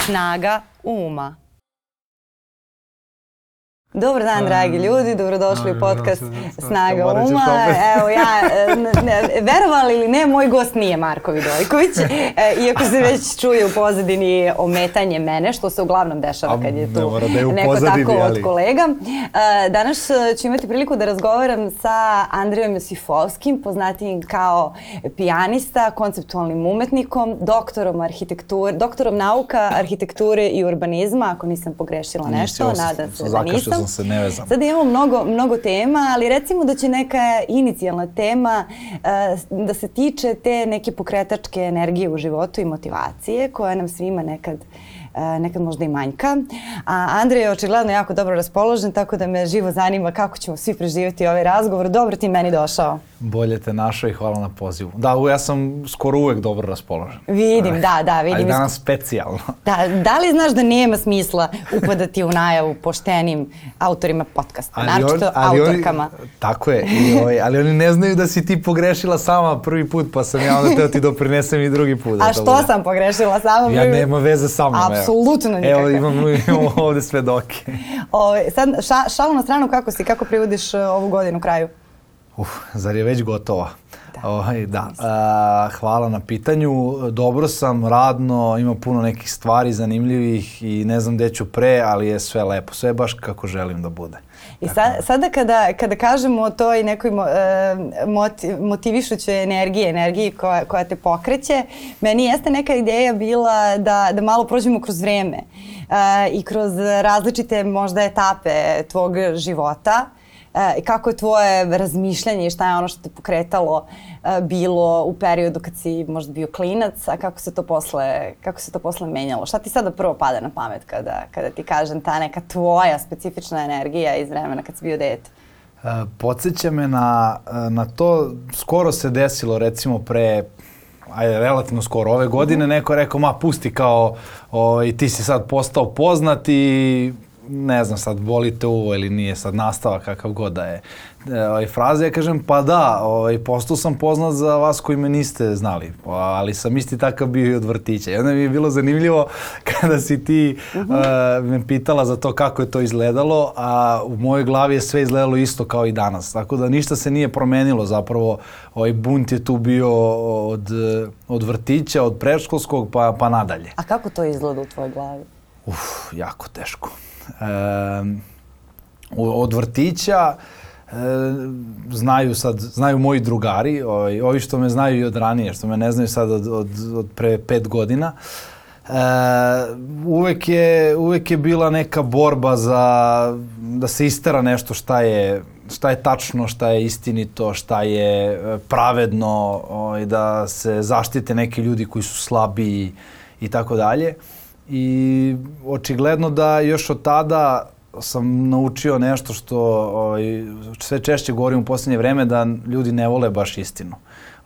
Snaga uma. Dobar dan, dragi ljudi, dobrodošli u podcast Snaga Uma. Evo ja, verovali ili ne, moj gost nije Marko Vidojković, e, iako se već čuje u pozadini ometanje mene, što se uglavnom dešava kad je tu da neko tako od kolega. E, danas ću imati priliku da razgovaram sa Andrijom Josifovskim, poznatijim kao pijanista, konceptualnim umetnikom, doktorom arhitekture, doktorom nauka, arhitekture i urbanizma, ako nisam pogrešila nešto, nadam se da nisam sam se nevezan. Sada imamo mnogo, mnogo tema, ali recimo da će neka inicijalna tema uh, da se tiče te neke pokretačke energije u životu i motivacije koja nam svima nekad uh, nekad možda i manjka. A Andrej je očigledno jako dobro raspoložen, tako da me živo zanima kako ćemo svi preživjeti ovaj razgovor. Dobro ti meni došao. Bolje te našao i hvala na pozivu. Da, ja sam skoro uvek dobro raspoložen. Vidim, da, da, vidim. Ali danas specijalno. Da, da li znaš da nema smisla upadati u najavu poštenim autorima podcasta, ali naročito on, ali autorkama? Oni, tako je, i ovaj, ali oni ne znaju da si ti pogrešila sama prvi put, pa sam ja onda teo ti doprinesem i drugi put. Da A što sam pogrešila sama? Ja nema veze sa mnom. Apsolutno nikakve. Evo imamo, imamo ovde svedoke. O, ovaj, sad, ša, šalu na stranu, kako si, kako privodiš uh, ovu godinu kraju? Uf, zar je već gotova? Da. Ovaj, da. A, hvala na pitanju. Dobro sam, radno, ima puno nekih stvari zanimljivih i ne znam gde ću pre, ali je sve lepo. Sve baš kako želim da bude. I sa, sada kada, kada kažemo o toj nekoj mo, uh, motivišućoj energiji, energiji koja, koja te pokreće, meni jeste neka ideja bila da, da malo prođemo kroz vreme uh, i kroz različite možda etape tvog života e, kako je tvoje razmišljanje i šta je ono što te pokretalo e, bilo u periodu kad si možda bio klinac, a kako se to posle, kako se to posle menjalo? Šta ti sada prvo pada na pamet kada, kada ti kažem ta neka tvoja specifična energija iz vremena kad si bio dete? E, podsjeća me na, na to, skoro se desilo recimo pre ajde, relativno skoro ove godine, -hmm. neko je rekao, ma pusti kao, o, i ti si sad postao poznat i ne znam sad, volite uvo ili nije sad nastava kakav god da je e, ovaj, fraze, ja kažem pa da, ovaj, postao sam poznat za vas koji me niste znali, ali sam isti takav bio i od vrtića. I onda mi je bilo zanimljivo kada si ti uh -huh. uh, me pitala za to kako je to izgledalo, a u mojoj glavi je sve izgledalo isto kao i danas. Tako da ništa se nije promenilo zapravo. Ovaj bunt je tu bio od, od vrtića, od predškolskog pa, pa nadalje. A kako to izgleda u tvojoj glavi? Uf, jako teško od vrtića znaju sad, znaju moji drugari, ovaj, ovi što me znaju i od ranije, što me ne znaju sad od, od, od pre pet godina. E, uvek, je, uvek je bila neka borba za da se istera nešto šta je, šta je tačno, šta je istinito, šta je e, pravedno, ovaj, da se zaštite neki ljudi koji su slabiji i tako dalje i očigledno da još od tada sam naučio nešto što ovaj, sve češće govorim u poslednje vreme da ljudi ne vole baš istinu.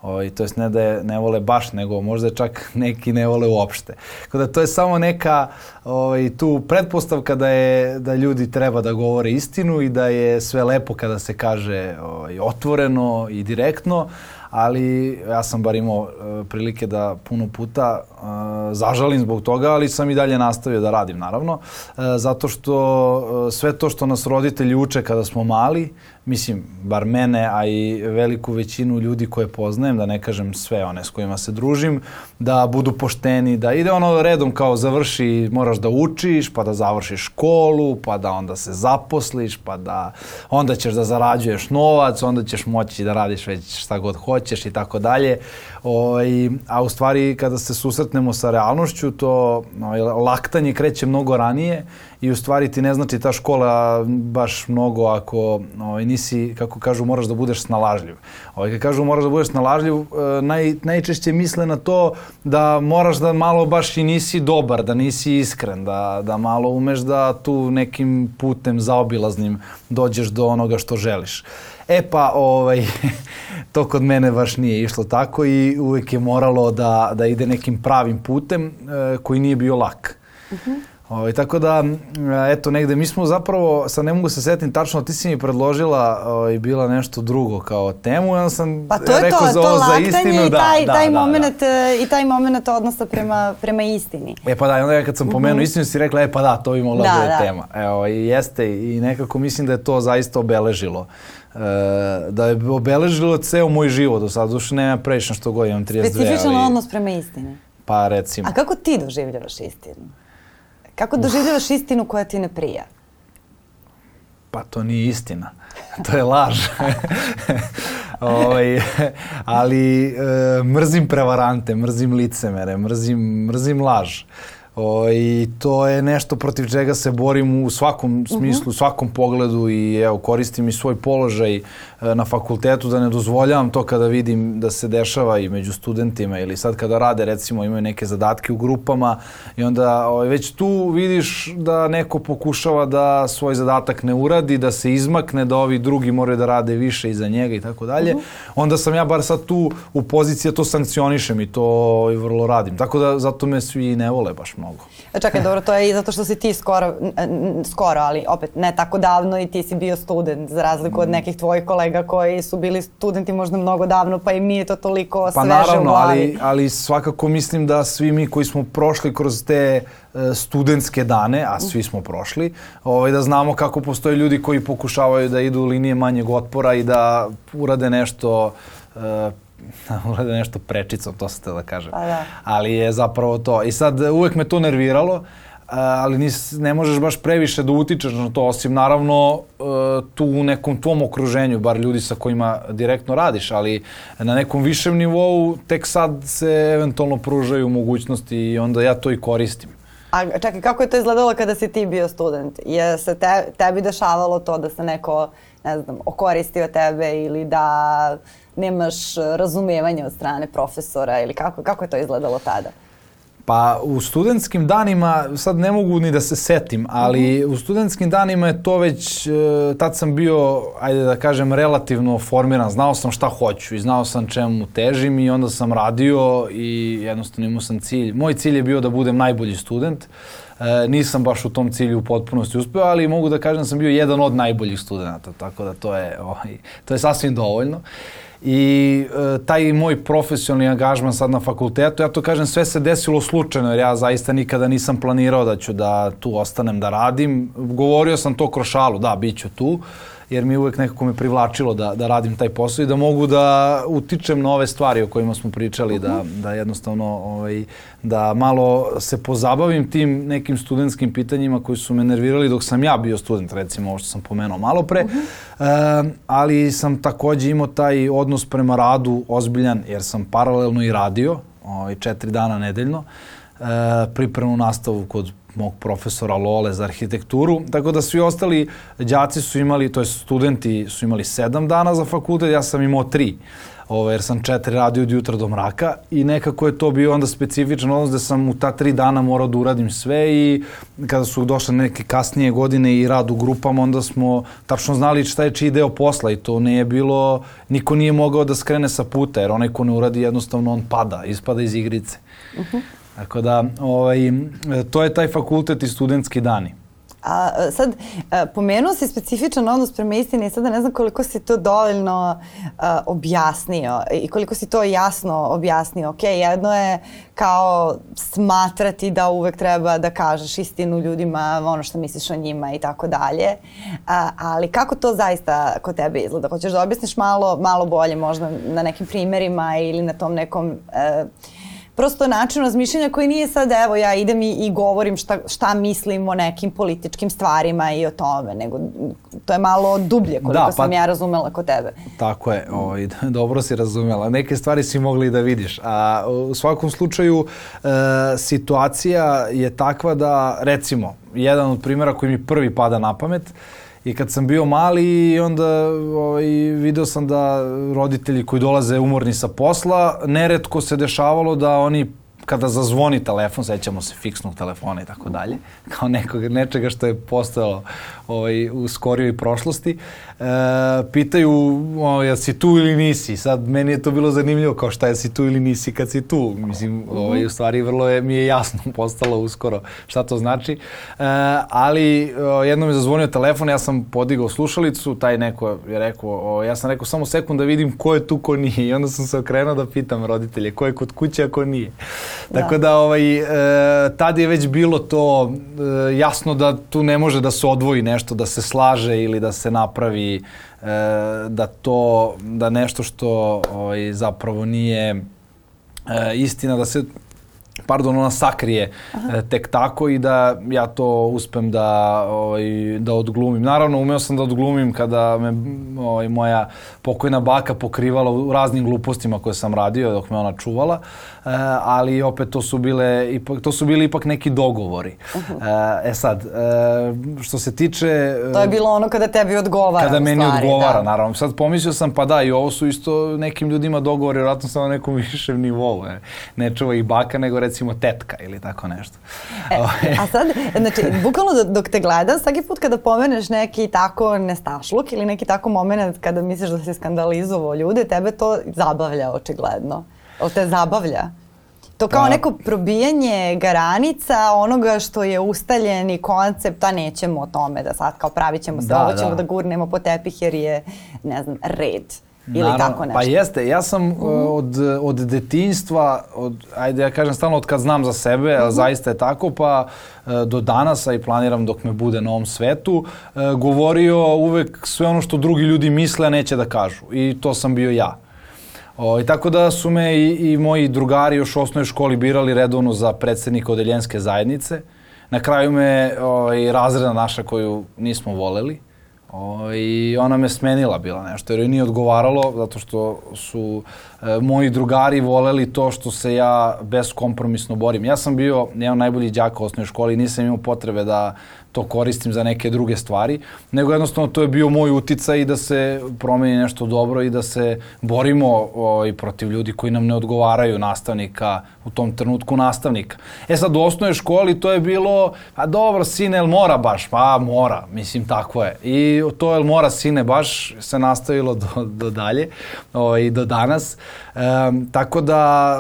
Ovaj, to jest ne da je ne vole baš, nego možda čak neki ne vole uopšte. Tako da to je samo neka ovaj, tu pretpostavka da, je, da ljudi treba da govore istinu i da je sve lepo kada se kaže ovaj, otvoreno i direktno, ali ja sam bar imao uh, prilike da puno puta zažalim zbog toga, ali sam i dalje nastavio da radim naravno, uh, zato što uh, sve to što nas roditelji uče kada smo mali, mislim, bar mene, a i veliku većinu ljudi koje poznajem, da ne kažem sve one s kojima se družim, da budu pošteni, da ide ono redom kao završi, moraš da učiš, pa da završiš školu, pa da onda se zaposliš, pa da onda ćeš da zarađuješ novac, onda ćeš moći da radiš već šta god hoćeš i tako dalje. Ovaj, a u stvari kada se susretnemo sa realnošću, to ovaj, laktanje kreće mnogo ranije i u stvari ti ne znači ta škola baš mnogo ako ovaj, nisi, kako kažu, moraš da budeš snalažljiv. Ovaj, kad kažu moraš da budeš snalažljiv, eh, naj, najčešće misle na to da moraš da malo baš i nisi dobar, da nisi iskren, da, da malo umeš da tu nekim putem zaobilaznim dođeš do onoga što želiš. E pa, ovaj, to kod mene baš nije išlo tako i uvek je moralo da, da ide nekim pravim putem e, koji nije bio lak. Uh -huh. Ovaj, tako da, eto, negde, mi smo zapravo, sad ne mogu se setim tačno, ti si mi predložila ovaj, bila nešto drugo kao temu, i onda sam pa to je rekao to, za to ovo za istinu, i da, taj, da, taj da, moment, da. I taj moment odnosa prema, prema istini. E pa da, i onda ja kad sam pomenuo mm -hmm. istinu si rekla, e pa da, to bi mogla da, da da. tema. Evo, i jeste, i nekako mislim da je to zaista obeležilo. E, da je obeležilo ceo moj život do sada, duše nema previše što god, imam 32, Specifičan ali... odnos prema istini. Pa recimo. A kako ti doživljavaš istinu? Kako doživljavaš istinu koja ti ne prija? Pa to nije istina. To je laž. Oj, ovaj, ali e, mrzim prevarante, mrzim licemere, mrzim, mrzim laž. O, I to je nešto protiv čega se borim u svakom smislu, uh -huh. u svakom pogledu i evo koristim i svoj položaj na fakultetu da ne dozvoljavam to kada vidim da se dešava i među studentima ili sad kada rade recimo imaju neke zadatke u grupama i onda ovaj, već tu vidiš da neko pokušava da svoj zadatak ne uradi, da se izmakne, da ovi drugi moraju da rade više iza njega i tako dalje. Mhm. Onda sam ja bar sad tu u poziciji da to sankcionišem i to i vrlo radim. Tako da zato me svi ne vole baš mnogo. E, čekaj, dobro, to je i zato što si ti skoro, skoro, ali opet ne tako davno i ti si bio student, za razliku od mm. nekih tvojih kolega koji su bili studenti možda mnogo davno, pa i mi je to toliko pa, sveže naravno, u glavi. Ali, ali svakako mislim da svi mi koji smo prošli kroz te e, studentske dane, a svi smo prošli, ovaj, da znamo kako postoje ljudi koji pokušavaju da idu u linije manjeg otpora i da urade nešto uh, urade nešto prečicom, to ste da kažem. Pa da. Ali je zapravo to. I sad uvek me to nerviralo, ali nis, ne možeš baš previše da utičeš na to, osim naravno e, tu u nekom tvom okruženju, bar ljudi sa kojima direktno radiš, ali na nekom višem nivou tek sad se eventualno pružaju mogućnosti i onda ja to i koristim. A čekaj, kako je to izgledalo kada si ti bio student? Je se te, tebi dešavalo to da se neko, ne znam, okoristio tebe ili da nemaš razumevanja od strane profesora ili kako, kako je to izgledalo tada? Pa u studentskim danima, sad ne mogu ni da se setim, ali -hmm. u studentskim danima je to već, e, tad sam bio, ajde da kažem, relativno formiran. Znao sam šta hoću i znao sam čemu težim i onda sam radio i jednostavno imao sam cilj. Moj cilj je bio da budem najbolji student. E, nisam baš u tom cilju u potpunosti uspeo, ali mogu da kažem da sam bio jedan od najboljih studenta, tako da to je, ovaj, to je sasvim dovoljno. I e, taj moj profesionalni angažman sad na fakultetu, ja to kažem, sve se desilo slučajno, jer ja zaista nikada nisam planirao da ću da tu ostanem da radim. Govorio sam to kroz šalu, da, bit ću tu. Uh, jer mi uvek nekako me privlačilo da, da radim taj posao i da mogu da utičem na ove stvari o kojima smo pričali, da, da jednostavno ovaj, da malo se pozabavim tim nekim studentskim pitanjima koji su me nervirali dok sam ja bio student, recimo ovo što sam pomenuo malo pre, uh -huh. e, ali sam takođe imao taj odnos prema radu ozbiljan jer sam paralelno i radio, ovaj, četiri dana nedeljno, e, pripremnu nastavu kod mog profesora Lole za arhitekturu, tako da svi ostali đaci su imali, to je studenti su imali sedam dana za fakultet, ja sam imao tri ovo, jer sam četiri radio od jutra do mraka i nekako je to bio onda specifičan odnos da sam u ta tri dana morao da uradim sve i kada su došle neke kasnije godine i rad u grupama, onda smo tačno znali šta je čiji deo posla i to ne je bilo, niko nije mogao da skrene sa puta, jer onaj ko ne uradi jednostavno on pada, ispada iz igrice. Uh mhm. -huh. Tako da, ovaj, to je taj fakultet i studentski dani. A sad, pomenuo si specifičan odnos prema istini i sada ne znam koliko si to dovoljno uh, objasnio i koliko si to jasno objasnio. Ok, jedno je kao smatrati da uvek treba da kažeš istinu ljudima, ono što misliš o njima i tako dalje. Ali kako to zaista kod tebe izgleda? Hoćeš da objasniš malo, malo bolje možda na nekim primerima ili na tom nekom... Uh, prosto način razmišljanja koji nije sad evo ja idem i, i govorim šta, šta mislim o nekim političkim stvarima i o tome, nego to je malo dublje koliko da, pa, sam ja razumela kod tebe. Tako je, ovaj, dobro si razumela. Neke stvari si mogli da vidiš. A u svakom slučaju e, situacija je takva da recimo, jedan od primjera koji mi prvi pada na pamet, I kad sam bio mali, onda ovaj, video sam da roditelji koji dolaze umorni sa posla, neretko se dešavalo da oni kada zazvoni telefon, sećamo se fiksnog telefona i tako dalje, kao nekog, nečega što je postojalo ovaj, u skorijoj prošlosti, e, pitaju o, ja si tu ili nisi. Sad, meni je to bilo zanimljivo kao šta je si tu ili nisi kad si tu. Mislim, ovaj, u stvari vrlo je, mi je jasno postalo uskoro šta to znači. E, ali o, jednom je zazvonio telefon, ja sam podigao slušalicu, taj neko je rekao, o, ja sam rekao samo sekund da vidim ko je tu, ko nije. I onda sam se okrenuo da pitam roditelje ko je kod kuće, a ko nije. Da. Tako da, ovaj, e, tad je već bilo to e, jasno da tu ne može da se odvoji nešto, da se slaže ili da se napravi e, da to, da nešto što ovaj, zapravo nije e, istina, da se pardon, ona sakrije Aha. E, tek tako i da ja to uspem da, ovaj, da odglumim. Naravno, umeo sam da odglumim kada me ovaj, moja pokojna baka pokrivala u raznim glupostima koje sam radio dok me ona čuvala, ali opet to su bile ipak, to su bili ipak neki dogovori. Uh -huh. e, sad, e, što se tiče... To je bilo ono kada tebi odgovara. Kada meni stvari, odgovara, da. naravno. Sad pomislio sam, pa da, i ovo su isto nekim ljudima dogovori, vjerojatno sam na nekom višem nivou. Ne, ne čuva ih baka, nego recimo tetka ili tako nešto. E, ovaj. a sad, znači, bukvalno dok te gledam, svaki put kada pomeneš neki tako nestašluk ili neki tako moment kada misliš da si skandalizovao ljude, tebe to zabavlja očigledno. O te zabavlja. To kao pa- neko probijanje granica onoga što je ustaljeni koncept, a nećemo o tome da sad kao pravit ćemo se, da, ovo ćemo da. da gurnemo po tepih jer je, ne znam, red. Ili Naravno, tako pa nešto. Pa jeste, ja sam uh, od, od detinjstva, od, ajde ja kažem stalno od kad znam za sebe, -huh. zaista je tako, pa uh, do danas, a i planiram dok me bude na ovom svetu, uh, govorio uvek sve ono što drugi ljudi misle, a neće da kažu. I to sam bio ja. O, i tako da su me i, i moji drugari još u osnovnoj školi birali redovno za predsednika odeljenske zajednice. Na kraju me o, i razreda naša koju nismo voleli. O, I ona me smenila bila nešto, jer joj nije odgovaralo, zato što su moji drugari voleli to što se ja beskompromisno borim. Ja sam bio jedan najbolji đak u osnovnoj školi, nisam imao potrebe da to koristim za neke druge stvari, nego jednostavno to je bio moj uticaj i da se promeni nešto dobro i da se borimo o, i protiv ljudi koji nam ne odgovaraju, nastavnika, u tom trenutku nastavnika. E sad u osnovnoj školi to je bilo, a dobro, sine, el mora baš? Pa mora, mislim, tako je. I to el mora, sine, baš se nastavilo do, do dalje o, i do danas. E, tako da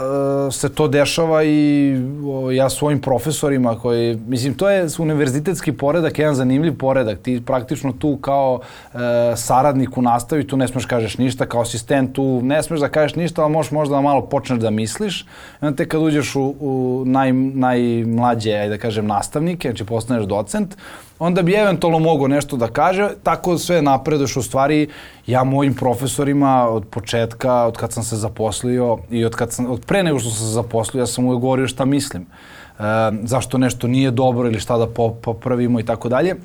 e, se to dešava i o, ja svojim profesorima koji, mislim, to je univerzitetski poredak, jedan zanimljiv poredak. Ti praktično tu kao e, saradnik u nastavi, tu ne smeš kažeš ništa, kao asistent tu ne smeš da kažeš ništa, ali možeš možda malo počneš da misliš. I onda te kad uđeš u, u naj, najmlađe, ajde da kažem, nastavnike, znači postaneš docent, onda bi eventualno mogao nešto da kaže, tako sve napreduješ u stvari ja mojim profesorima od početka, od kad sam se zaposlio i od, kad sam, od pre nego što sam se zaposlio, ja sam uvek govorio šta mislim. E, zašto nešto nije dobro ili šta da popravimo i tako dalje.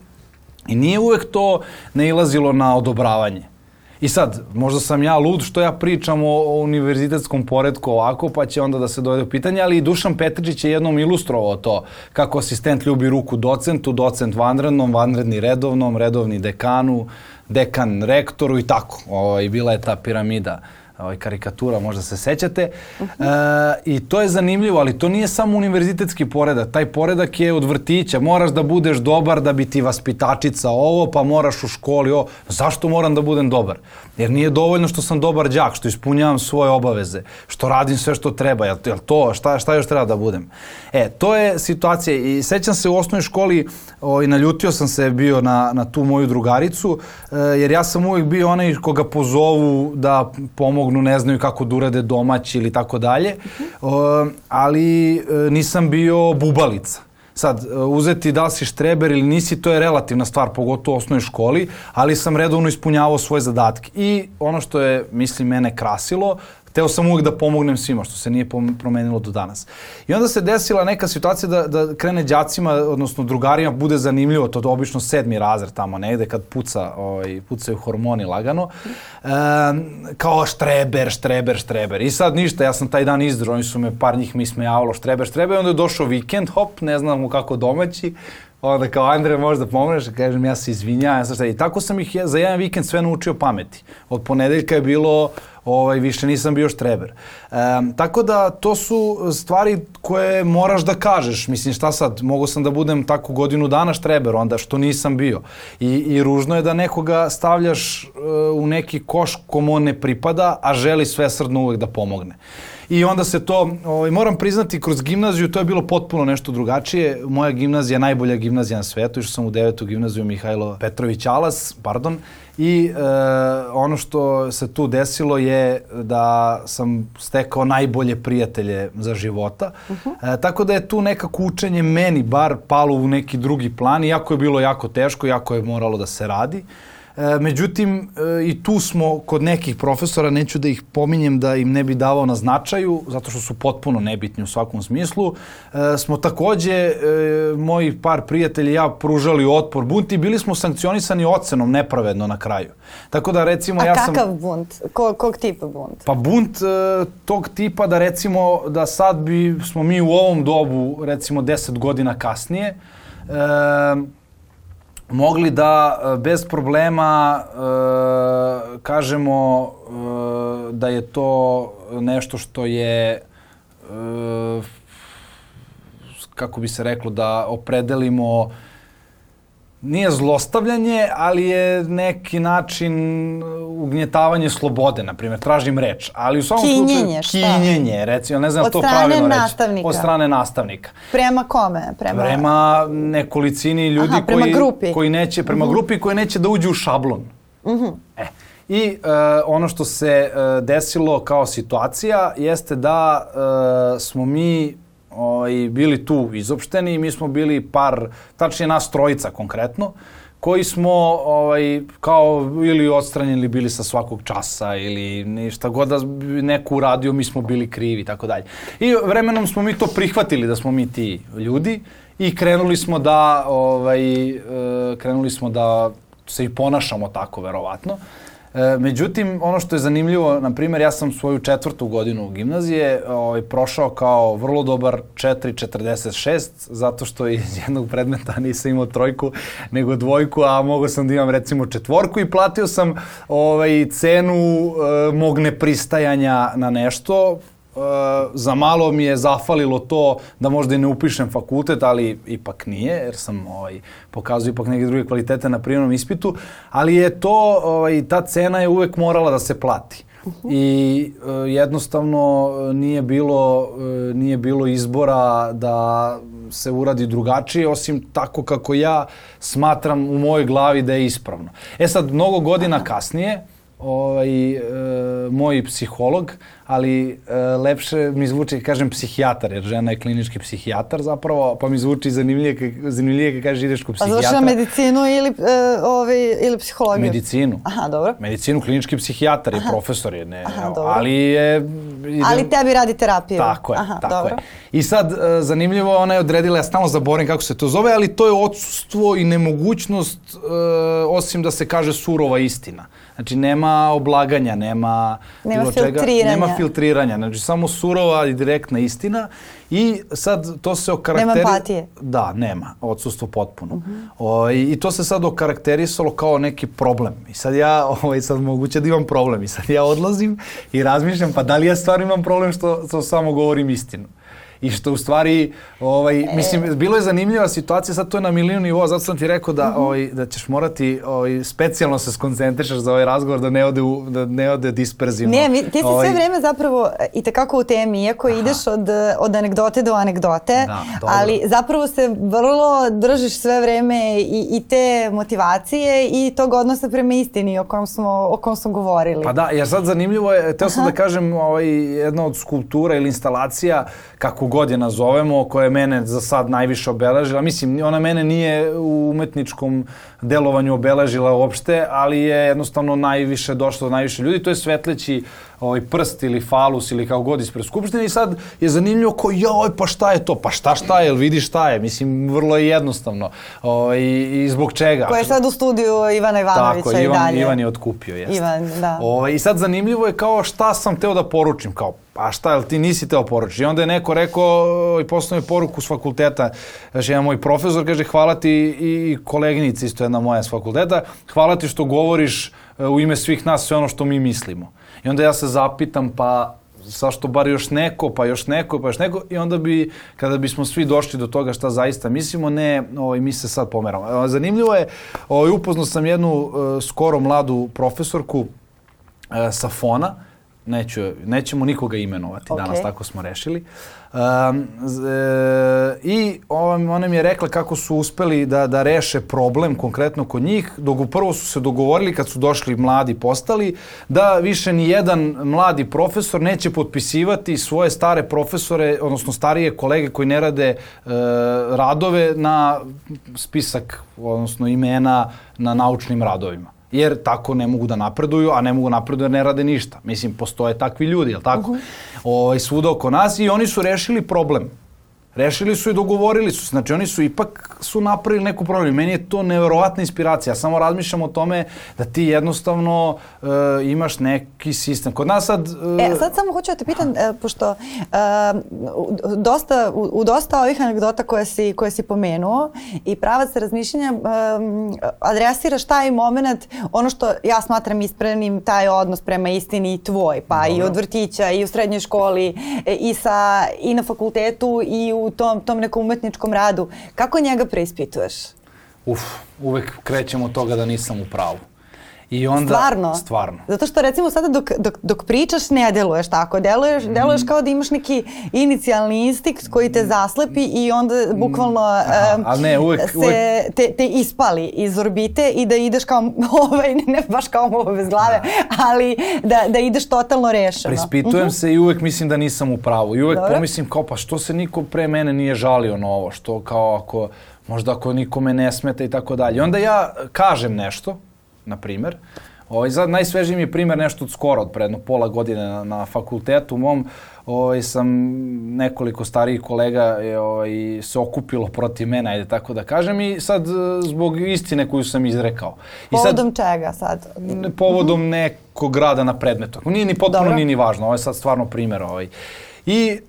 I nije uvek to nailazilo na odobravanje. I sad, možda sam ja lud što ja pričam o, o univerzitetskom poredku ovako, pa će onda da se dovede u pitanje, ali i Dušan Petričić je jednom ilustrovao to kako asistent ljubi ruku docentu, docent vanrednom, vanredni redovnom, redovni dekanu, dekan rektoru i tako. Ovo, I bila je ta piramida ovaj, karikatura, možda se sećate. Uh -huh. e, I to je zanimljivo, ali to nije samo univerzitetski poredak. Taj poredak je od vrtića. Moraš da budeš dobar da bi ti vaspitačica ovo, pa moraš u školi ovo. Zašto moram da budem dobar? Jer nije dovoljno što sam dobar đak, što ispunjavam svoje obaveze, što radim sve što treba. Jel, jel to, šta, šta još treba da budem? E, to je situacija. I sećam se u osnovnoj školi, o, i naljutio sam se bio na, na tu moju drugaricu, e, jer ja sam uvijek bio onaj koga pozovu da pomognu, ne znaju kako da urade domaći ili tako dalje, ali e, nisam bio bubalica. Sad, e, uzeti da li si štreber ili nisi, to je relativna stvar, pogotovo u osnovnoj školi, ali sam redovno ispunjavao svoje zadatke. I ono što je, mislim, mene krasilo, Teo sam uvijek da pomognem svima, što se nije promenilo do danas. I onda se desila neka situacija da, da krene đacima, odnosno drugarima, bude zanimljivo, to je obično sedmi razred tamo negde, kad puca, ovaj, pucaju hormoni lagano, e, kao štreber, štreber, štreber. I sad ništa, ja sam taj dan izdro, oni su me, par njih mi smejavalo, štreber, štreber, onda je došao vikend, hop, ne znamo kako domaći, onda kao Andre možda pomogneš, kažem ja se izvinjavam, ja I tako sam ih za jedan vikend sve naučio pameti. Od ponedeljka je bilo ovaj, više nisam bio štreber. E, tako da to su stvari koje moraš da kažeš. Mislim šta sad, mogu sam da budem tako godinu dana štreber, onda što nisam bio. I, i ružno je da nekoga stavljaš uh, u neki koš kom on ne pripada, a želi svesrdno uvek da pomogne. I onda se to, ovaj, moram priznati, kroz gimnaziju to je bilo potpuno nešto drugačije. Moja gimnazija je najbolja gimnazija na svetu, išao sam u devetu gimnaziju Mihajlo Petrović Alas, pardon, i e, ono što se tu desilo je da sam stekao najbolje prijatelje za života. Uh -huh. e, tako da je tu nekako učenje meni bar palo u neki drugi plan, iako je bilo jako teško, jako je moralo da se radi. E, međutim, e, i tu smo kod nekih profesora, neću da ih pominjem da im ne bi davao na značaju, zato što su potpuno nebitni u svakom smislu, e, smo takođe, moji par prijatelji i ja pružali otpor bunt i bili smo sankcionisani ocenom nepravedno na kraju. Tako da recimo A ja sam... A kakav bunt? Ko, kog tipa bunt? Pa bunt tog tipa da recimo da sad bi smo mi u ovom dobu recimo 10 godina kasnije mogli da e, bez problema e, kažemo e, da je to nešto što je e, kako bi se reklo da opredelimo nije zlostavljanje, ali je neki način ugnjetavanje slobode, na primjer, tražim reč. Ali u svakom kinjenje, slučaju, kinjenje, recimo, ne znam od to pravilno nastavnika. reći. Od strane nastavnika. Prema kome? Prema, prema nekolicini ljudi Aha, prema koji, grupi. koji neće, prema uh mhm. -huh. grupi koji neće da uđu u šablon. Uh -huh. E. I uh, ono što se uh, desilo kao situacija jeste da uh, smo mi ovaj, bili tu izopšteni i mi smo bili par, tačnije nas trojica konkretno, koji smo ovaj, kao ili odstranjeni bili sa svakog časa ili ništa god da neko uradio, mi smo bili krivi i tako dalje. I vremenom smo mi to prihvatili da smo mi ti ljudi i krenuli smo da ovaj, e, krenuli smo da se i ponašamo tako verovatno. E, međutim, ono što je zanimljivo, na primjer, ja sam svoju četvrtu godinu gimnazije ovaj, prošao kao vrlo dobar 4.46, zato što iz jednog predmeta nisam imao trojku, nego dvojku, a mogao sam da imam recimo četvorku i platio sam ovaj, cenu e, mog nepristajanja na nešto, za malo mi je zafalilo to da možda i ne upišem fakultet, ali ipak nije, jer sam ovaj, pokazao ipak neke druge kvalitete na prijemnom ispitu, ali je to, ovaj, ta cena je uvek morala da se plati. Uh -huh. I uh, jednostavno nije bilo, uh, nije bilo izbora da se uradi drugačije, osim tako kako ja smatram u mojoj glavi da je ispravno. E sad, mnogo godina kasnije, ovaj, e, moj psiholog, ali e, lepše mi zvuči, kažem, psihijatar, jer žena je klinički psihijatar zapravo, pa mi zvuči zanimljivije, zanimljivije kad kažeš ideš kod psihijatra. Pa završava medicinu ili, e, ovaj, ili psihologiju? Medicinu. Aha, dobro. Medicinu, klinički psihijatar je, Aha. profesor je, ne, Aha, dobro. ali je... Idem, ali tebi radi terapiju. Tako je, Aha, tako dobro. je. I sad, e, zanimljivo, ona je odredila, ja stalno zaboravim kako se to zove, ali to je odsustvo i nemogućnost, e, osim da se kaže surova istina. Znači, nema oblaganja, nema... Nema bilo filtriranja. Čega, nema filtriranja. Znači, samo surova i direktna istina. I sad to se okarakterisalo... Nema empatije. Da, nema. Odsustvo potpuno. Uh -huh. o, i, I to se sad okarakterisalo kao neki problem. I sad ja, ovaj, sad moguće da imam problem. I sad ja odlazim i razmišljam, pa da li ja stvarno imam problem što, što samo govorim istinu i što u stvari, ovaj, e... mislim, bilo je zanimljiva situacija, sad to je na milijun nivoa, zato sam ti rekao da, -hmm. ovaj, da ćeš morati ovaj, specijalno se skoncentrišaš za ovaj razgovor, da ne ode, u, da ne ode disperzivno. Ne, mi, ti si ovaj... sve vreme zapravo i tekako u temi, iako Aha. ideš od, od anegdote do anegdote, da, ali zapravo se vrlo držiš sve vreme i, i te motivacije i tog odnosa prema istini o kom smo, o kom smo govorili. Pa da, jer sad zanimljivo je, teo sam da kažem, ovaj, jedna od skulptura ili instalacija, kako god je nazovemo, koja je mene za sad najviše obeležila. Mislim, ona mene nije u umetničkom delovanju obeležila uopšte, ali je jednostavno najviše došlo do najviše ljudi. To je svetleći ovaj prst ili falus ili kao god ispred Skupštine i sad je zanimljivo ko joj pa šta je to? Pa šta šta je? Vidi šta je? Mislim, vrlo je jednostavno. O, ovaj, i, I zbog čega? Ko je sad u studiju Ivana Ivanovića Tako, i Ivan, dalje. Ivan je otkupio, jeste. Ivan, da. O, ovaj, I sad zanimljivo je kao šta sam teo da poručim, kao pa šta, jel ti nisi teo poručiti? I onda je neko rekao i poslao mi poruku s fakulteta, znači jedan moj profesor kaže hvala ti i koleginica isto jedna moja s fakulteta, hvala ti što govoriš e, u ime svih nas sve ono što mi mislimo. I onda ja se zapitam, pa zašto bar još neko, pa još neko, pa još neko i onda bi, kada bismo svi došli do toga šta zaista mislimo, ne, ovaj, mi se sad pomeramo. Zanimljivo je, ovaj, upoznao sam jednu uh, skoro mladu profesorku uh, sa Fona, neću, nećemo nikoga imenovati okay. danas, tako smo rešili. Um, e, I on, ona mi je rekla kako su uspeli da, da reše problem konkretno kod njih, dok prvo su se dogovorili kad su došli mladi postali, da više ni jedan mladi profesor neće potpisivati svoje stare profesore, odnosno starije kolege koji ne rade e, radove na spisak, odnosno imena na naučnim radovima jer tako ne mogu da napreduju, a ne mogu da napreduju jer ne rade ništa. Mislim, postoje takvi ljudi, jel tako? Uh -huh. ovaj, svuda oko nas i oni su rešili problem. Rešili su i dogovorili su. Znači oni su ipak su napravili neku problem. Meni je to neverovatna inspiracija. Ja samo razmišljam o tome da ti jednostavno uh, imaš neki sistem. Kod nas sad... Uh, e, sad samo hoću da te pitam, uh, pošto uh, dosta, u, u dosta ovih anegdota koje si, koje si pomenuo i pravac razmišljanja um, adresiraš taj moment, ono što ja smatram isprenim, taj odnos prema istini i tvoj, pa Dobro. i od vrtića i u srednjoj školi e, i, sa, i na fakultetu i u tom, tom nekom umetničkom radu. Kako njega preispituješ? Uf, uvek krećemo od toga da nisam u pravu. I onda, stvarno? Stvarno. Zato što recimo sada dok, dok, dok pričaš ne deluješ tako. Deluješ, mm. deluješ kao da imaš neki inicijalni instinkt koji te zaslepi i onda bukvalno Aha, um, ne, uvek, se uvek... Te, te ispali iz orbite i da ideš kao, ovaj, ne baš kao ovo bez glave, da. ali da, da ideš totalno rešeno. Prispitujem mhm. -huh. se i uvek mislim da nisam u pravu. I uvek Dobro. pomislim kao pa što se niko pre mene nije žalio na ovo, što kao ako možda ako nikome ne smeta i tako dalje. Onda ja kažem nešto, na primer. Ovaj, za, najsvežiji mi je primer nešto od skoro, od prednog pola godine na, na fakultetu mom. Ovaj, sam nekoliko starijih kolega je, ovaj, se okupilo protiv mene, ajde tako da kažem, i sad zbog istine koju sam izrekao. I povodom sad, čega sad? Povodom mhm. -huh. nekog rada na predmetu. Nije ni potpuno, Dobro. nije ni važno, ovo je sad stvarno primer. Ovaj. Uh, I e,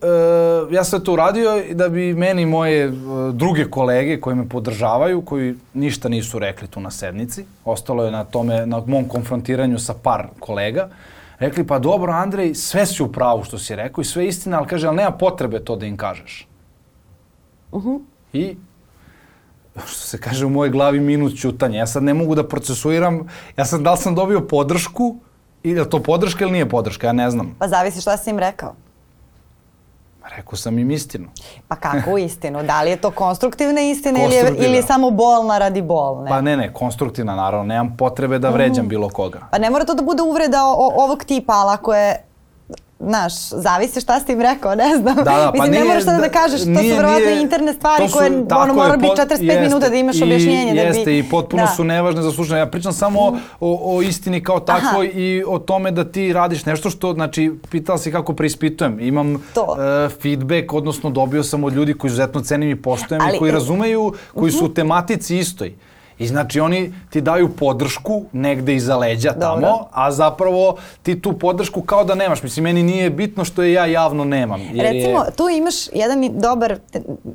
ja sam to uradio da bi meni moje e, druge kolege koji me podržavaju, koji ništa nisu rekli tu na sednici, ostalo je na tome, na mom konfrontiranju sa par kolega, rekli pa dobro Andrej, sve si u pravu što si rekao i sve istina, ali kaže, ali nema potrebe to da im kažeš. Uh -huh. I što se kaže u mojoj glavi minut ćutanja. Ja sad ne mogu da procesuiram, ja sad da li sam dobio podršku, ili je to podrška ili nije podrška, ja ne znam. Pa zavisi šta si im rekao. Rekao sam im istinu. Pa kakvu istinu? Da li je to konstruktivna istina ili je, ili je samo bolna radi bolne? Pa ne, ne, konstruktivna naravno. Nemam potrebe da vređam mm. bilo koga. Pa ne mora to da bude uvreda o, o, ovog tipa, ali ako je znaš, zavisi šta si im rekao, ne znam. Da, da, pa Mislim, nije, ne moraš sada da, da kažeš, to nije, su verovatno interne stvari su, koje ono, mora biti 45 jeste, minuta da imaš objašnjenje. I, da bi, jeste, i potpuno da. su nevažne za slušanje. Ja pričam samo mm. o, o istini kao takvoj i o tome da ti radiš nešto što, znači, pitala si kako preispitujem. Imam to. Uh, feedback, odnosno dobio sam od ljudi koji izuzetno cenim i poštujem Ali, i koji razumeju, koji uh -huh. su u mhm. tematici istoj. I znači oni ti daju podršku negde iza leđa tamo, Dobro. a zapravo ti tu podršku kao da nemaš. Mislim, meni nije bitno što je ja javno nemam. Jer Recimo, je... tu imaš jedan dobar,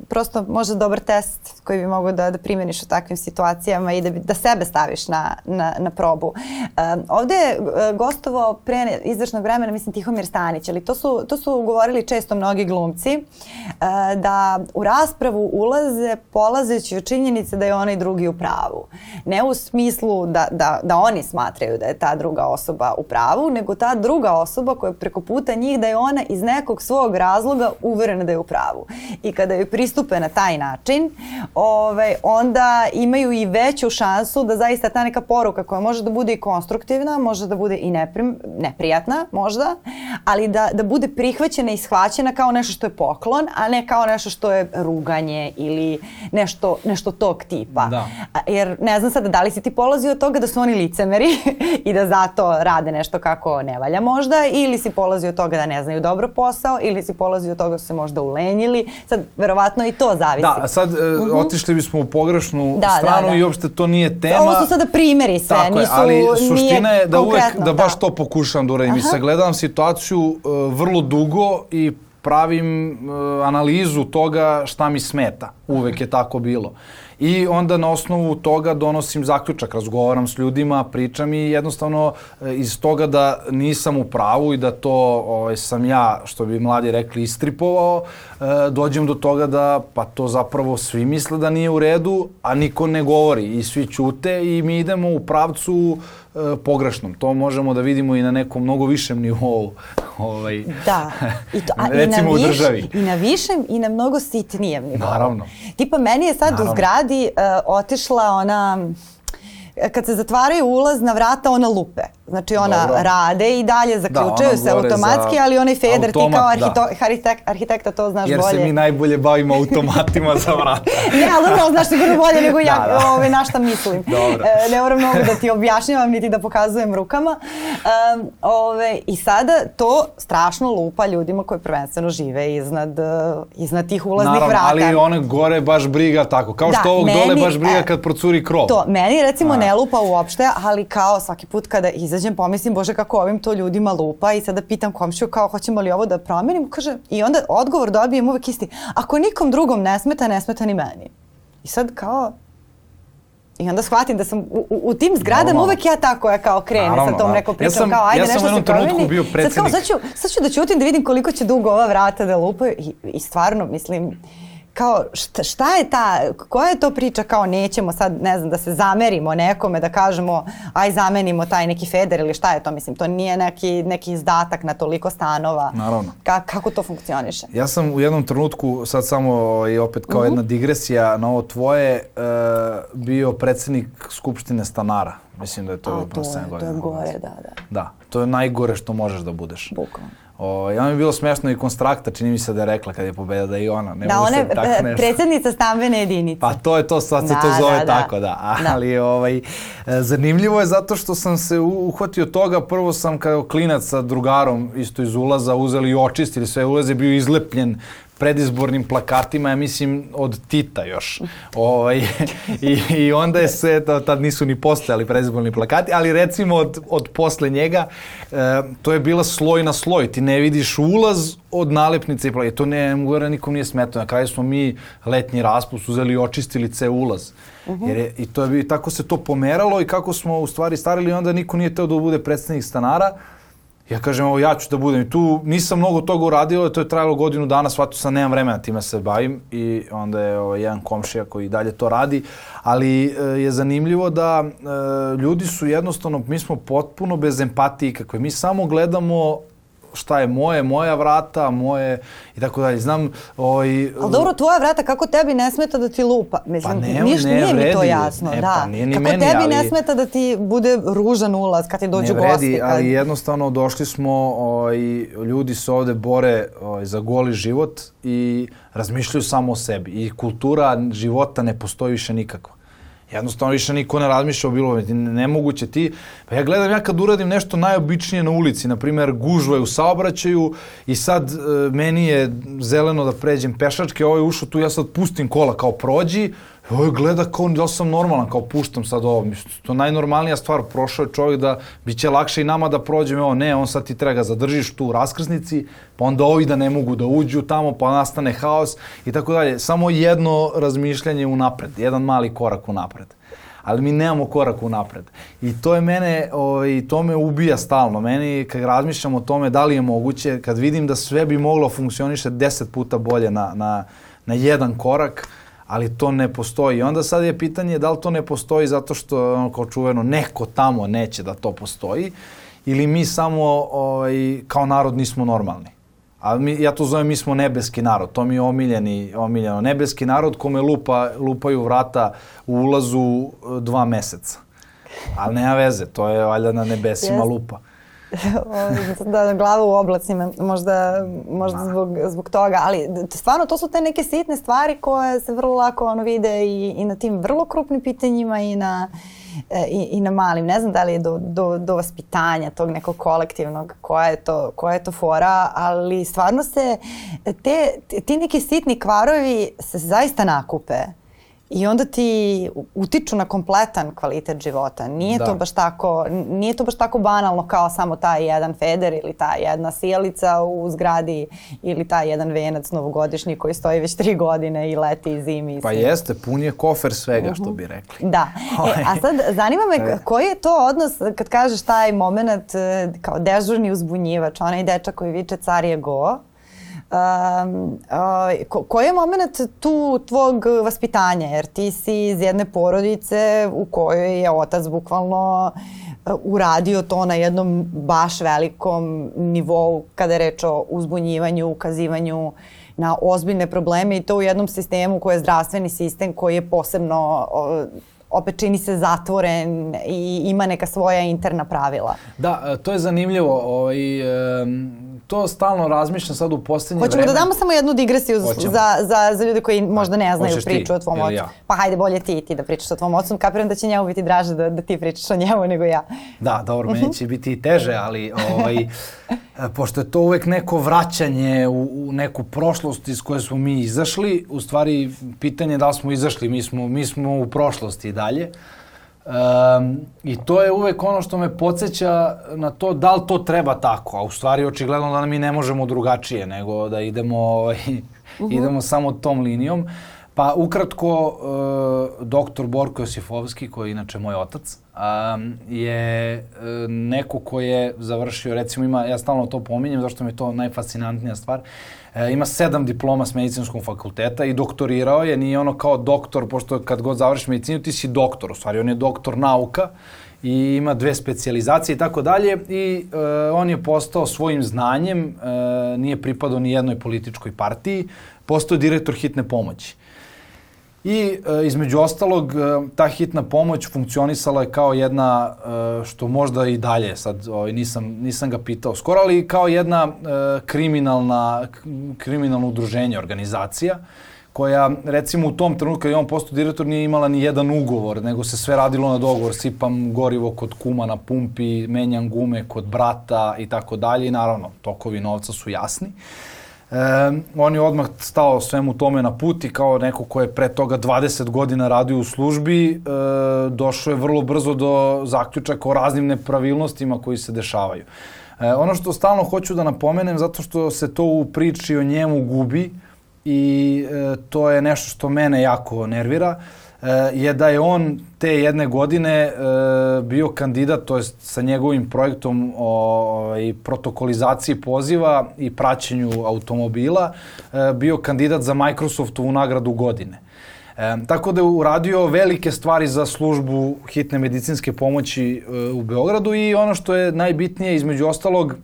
prosto možda dobar test koji bi mogao da, da primjeniš u takvim situacijama i da, da sebe staviš na, na, na probu. Um, ovde je e, gostovo pre izvršnog vremena, mislim, Tihomir Stanić, ali to su, to su govorili često mnogi glumci, uh, da u raspravu ulaze polazeći od činjenice da je onaj drugi u pravu pravu. Ne u smislu da, da, da oni smatraju da je ta druga osoba u pravu, nego ta druga osoba koja je preko puta njih da je ona iz nekog svog razloga uverena da je u pravu. I kada joj pristupe na taj način, ovaj, onda imaju i veću šansu da zaista ta neka poruka koja može da bude i konstruktivna, može da bude i neprim, neprijatna možda, ali da, da bude prihvaćena i shvaćena kao nešto što je poklon, a ne kao nešto što je ruganje ili nešto, nešto tog tipa. Da. Jer jer ne znam sada da li si ti polazio od toga da su oni licemeri i da zato rade nešto kako ne valja možda ili si polazio od toga da ne znaju dobro posao ili si polazio od toga da su se možda ulenjili. Sad, verovatno i to zavisi. Da, sad uh, uh -huh. otišli bismo u pogrešnu da, da stranu da, da. i uopšte to nije tema. Ovo su sada primeri sve, Tako nisu, je, ali suština je da uvek, da baš da. to pokušam da uradim. I sagledam situaciju uh, vrlo dugo i pravim uh, analizu toga šta mi smeta. Uvek je tako bilo. I onda na osnovu toga donosim zaključak, razgovaram s ljudima, pričam i jednostavno e, iz toga da nisam u pravu i da to ovaj, sam ja, što bi mladi rekli, istripovao, e, dođem do toga da pa to zapravo svi misle da nije u redu, a niko ne govori i svi ćute i mi idemo u pravcu e, pogrešnom. To možemo da vidimo i na nekom mnogo višem nivou. Ovaj, da. I to, a recimo i na u državi. I na višem i na mnogo sitnijem nivou. Naravno. Tipa, meni je sad Naravno. u zgradi uh, otišla ona kad se zatvaraju ulazna vrata, ona lupe. Znači ona Dobro. rade i dalje zaključaju da, se automatski, ali onaj feder automat, ti kao arhito, da. arhitek, arhitekta to znaš Jer bolje. Jer se mi najbolje bavimo automatima za vrata. ne, ali dobro, znaš sigurno bolje nego ja, da, da. Ove, na šta mislim. Dobro. E, ne moram mnogo da ti objašnjavam, niti da pokazujem rukama. Um, ove, I sada to strašno lupa ljudima koji prvenstveno žive iznad, iznad tih ulaznih Naravno, vrata. ali one gore baš briga tako. Kao da, što ovog meni, dole baš briga e, kad procuri krov. To, meni recimo A. ne lupa uopšte, ali kao svaki put kada izađem pomislim, bože kako ovim to ljudima lupa i sada pitam komšiju kao hoćemo li ovo da promenim, kaže, i onda odgovor dobijem uvek isti, ako nikom drugom ne smeta, ne smeta ni meni. I sad kao, I onda shvatim da sam u, u, u tim zgradama Normalno. uvek ja tako ja kao krene Naravno, sa tom da. nekom pričom ja sam, kao ajde ja nešto se promeni. bio Sad, kao, sad, ću, sad ću da ćutim da vidim koliko će dugo ova vrata da lupaju i, i stvarno mislim kao šta, šta je ta, koja je to priča kao nećemo sad, ne znam, da se zamerimo nekome, da kažemo aj zamenimo taj neki feder ili šta je to, mislim, to nije neki, neki izdatak na toliko stanova. Naravno. Ka, kako to funkcioniše? Ja sam u jednom trenutku, sad samo i opet kao uh -huh. jedna digresija na ovo tvoje, uh, bio predsednik Skupštine stanara. Mislim da je to, A, to, je, to je gore, da, da. Da, to je najgore što možeš da budeš. Bukvalno. O, ja mi je bilo smešno i Konstrakta, čini mi se da je rekla kad je pobedila da i ona. Ne da, ona je e, predsednica stambene jedinice. Pa to je to, sad se da, to zove da, da. tako, da. da. Ali ovaj, zanimljivo je zato što sam se uhvatio toga, prvo sam kao klinac sa drugarom isto iz ulaza uzeli i očistili sve ulaze, bio izlepljen predizbornim plakatima, ja mislim od Tita još. Ovaj, i, I onda je sve, tad nisu ni postojali predizborni plakati, ali recimo od, od posle njega, e, to je bila sloj na sloj. Ti ne vidiš ulaz od nalepnice i plakati. To ne, gore nikom nije smetno. Na kraju smo mi letnji raspust uzeli i očistili ce ulaz. Uh -huh. Jer je, I to je, tako se to pomeralo i kako smo u stvari starili, onda niko nije teo da bude predstavnik stanara. Ja kažem, evo ja ću da budem. I tu nisam mnogo toga uradio, to je trajalo godinu dana, shvatio sam, nemam vremena time se bavim i onda je ovaj, jedan komšija koji dalje to radi. Ali e, je zanimljivo da e, ljudi su jednostavno, mi smo potpuno bez empatije kakve. Mi samo gledamo šta je moje, moja vrata, moje i tako dalje. Znam, ovaj... Ali dobro, tvoja vrata, kako tebi ne smeta da ti lupa? Mislim, pa ne, niš, ne, nije vredi. mi to jasno. Ne, da. pa nije ni kako meni, tebi ali... ne smeta da ti bude ružan ulaz kad ti dođu gosti? Ne vredi, kad... ali jednostavno došli smo, ovaj, ljudi se ovde bore ovaj, za goli život i razmišljaju samo o sebi. I kultura života ne postoji više nikakva. Jednostavno više niko ne razmišlja o bilo nemoguće ti. Pa ja gledam ja kad uradim nešto najobičnije na ulici, na primer gužva je u saobraćaju i sad e, meni je zeleno da pređem pešačke, ovaj ušao tu, ja sad pustim kola kao prođi, Ovo gleda kao da sam normalan, kao puštam sad ovo. Mislim, to je najnormalnija stvar. Prošao je čovjek da bit će lakše i nama da prođemo. Evo, ne, on sad ti treba ga zadržiš tu u raskrsnici, pa onda ovi da ne mogu da uđu tamo, pa nastane haos i tako dalje. Samo jedno razmišljanje u napred, jedan mali korak u napred. Ali mi nemamo korak u napred. I to je mene, ovaj, to me ubija stalno. Meni, kad razmišljam o tome da li je moguće, kad vidim da sve bi moglo funkcioniše deset puta bolje na, na, na jedan korak, ali to ne postoji. I onda sad je pitanje da li to ne postoji zato što, ono, kao čuveno, neko tamo neće da to postoji ili mi samo ovaj, kao narod nismo normalni. A mi, ja to zovem mi smo nebeski narod, to mi je omiljeni, omiljeno. Nebeski narod kome lupa, lupaju vrata u ulazu e, dva meseca. Ali nema veze, to je valjda na nebesima lupa. Da, glava u oblacima, možda, možda da. zbog, zbog toga, ali stvarno to su te neke sitne stvari koje se vrlo lako ono vide i, i na tim vrlo krupnim pitanjima i na, e, i, i na malim. Ne znam da li je do, do, do vaspitanja tog nekog kolektivnog, koja je to, koja je to fora, ali stvarno se te, ti neki sitni kvarovi se zaista nakupe i onda ti utiču na kompletan kvalitet života. Nije da. to baš tako, nije to baš tako banalno kao samo taj jedan feder ili ta jedna sijalica u zgradi ili taj jedan venac novogodišnji koji stoji već tri godine i leti i zimi. Pa jeste, pun je kofer svega uh -huh. što bi rekli. Da. E, a ovaj. sad zanima me e. koji je to odnos kad kažeš taj moment e, kao dežurni uzbunjivač, onaj dečak koji viče car je go, Um, ko, koji je moment tu tvog vaspitanja? Jer ti si iz jedne porodice u kojoj je otac bukvalno uh, uradio to na jednom baš velikom nivou kada je reč o uzbunjivanju, ukazivanju na ozbiljne probleme i to u jednom sistemu koji je zdravstveni sistem koji je posebno opet čini se zatvoren i ima neka svoja interna pravila. Da, to je zanimljivo. Ovaj, to stalno razmišljam sad u poslednje Hoćemo vreme. Hoćemo da damo samo jednu digresiju za, za, za ljude koji možda ne znaju Hoćeš priču ti, o tvom ocu. Ja. Pa hajde, bolje ti ti da pričaš o tvom ocu. Kapiram da će njemu biti draže da, da ti pričaš o njemu nego ja. Da, dobro, meni će biti i teže, ali ovaj, pošto je to uvek neko vraćanje u, u neku prošlost iz koje smo mi izašli, u stvari pitanje je da li smo izašli, mi smo, mi smo u prošlosti i dalje. Um, I to je uvek ono što me podsjeća na to da li to treba tako, a u stvari očigledno da mi ne možemo drugačije nego da idemo, ovaj, uh -huh. idemo samo tom linijom. Pa ukratko, uh, doktor Borko Josifovski, koji je inače moj otac, je uh, neko ko je završio, recimo ima, ja stalno to pominjem, zašto mi je to najfascinantnija stvar, uh, E, ima sedam diploma s medicinskog fakulteta i doktorirao je, nije ono kao doktor, pošto kad god završiš medicinu ti si doktor, u stvari on je doktor nauka i ima dve specijalizacije i tako dalje i on je postao svojim znanjem, nije pripadao ni jednoj političkoj partiji, postao direktor hitne pomoći. I e, između ostalog, e, ta hitna pomoć funkcionisala je kao jedna, e, što možda i dalje, sad ovaj, nisam, nisam ga pitao skoro, ali kao jedna e, kriminalna, kriminalno udruženje, organizacija, koja recimo u tom trenutku kad je on postao direktor nije imala ni jedan ugovor, nego se sve radilo na dogovor, sipam gorivo kod kuma na pumpi, menjam gume kod brata i tako dalje i naravno tokovi novca su jasni. E, on je odmah stao svemu tome na put i kao neko ko je pre toga 20 godina radio u službi, e, došao je vrlo brzo do zaključaka o raznim nepravilnostima koji se dešavaju. E, ono što stalno hoću da napomenem, zato što se to u priči o njemu gubi i e, to je nešto što mene jako nervira, e, je da je on te jedne godine e, bio kandidat, to jest sa njegovim projektom o, ovaj, protokolizaciji poziva i praćenju automobila, e, bio kandidat za Microsoftovu nagradu godine. E, tako da je uradio velike stvari za službu hitne medicinske pomoći e, u Beogradu i ono što je najbitnije između ostalog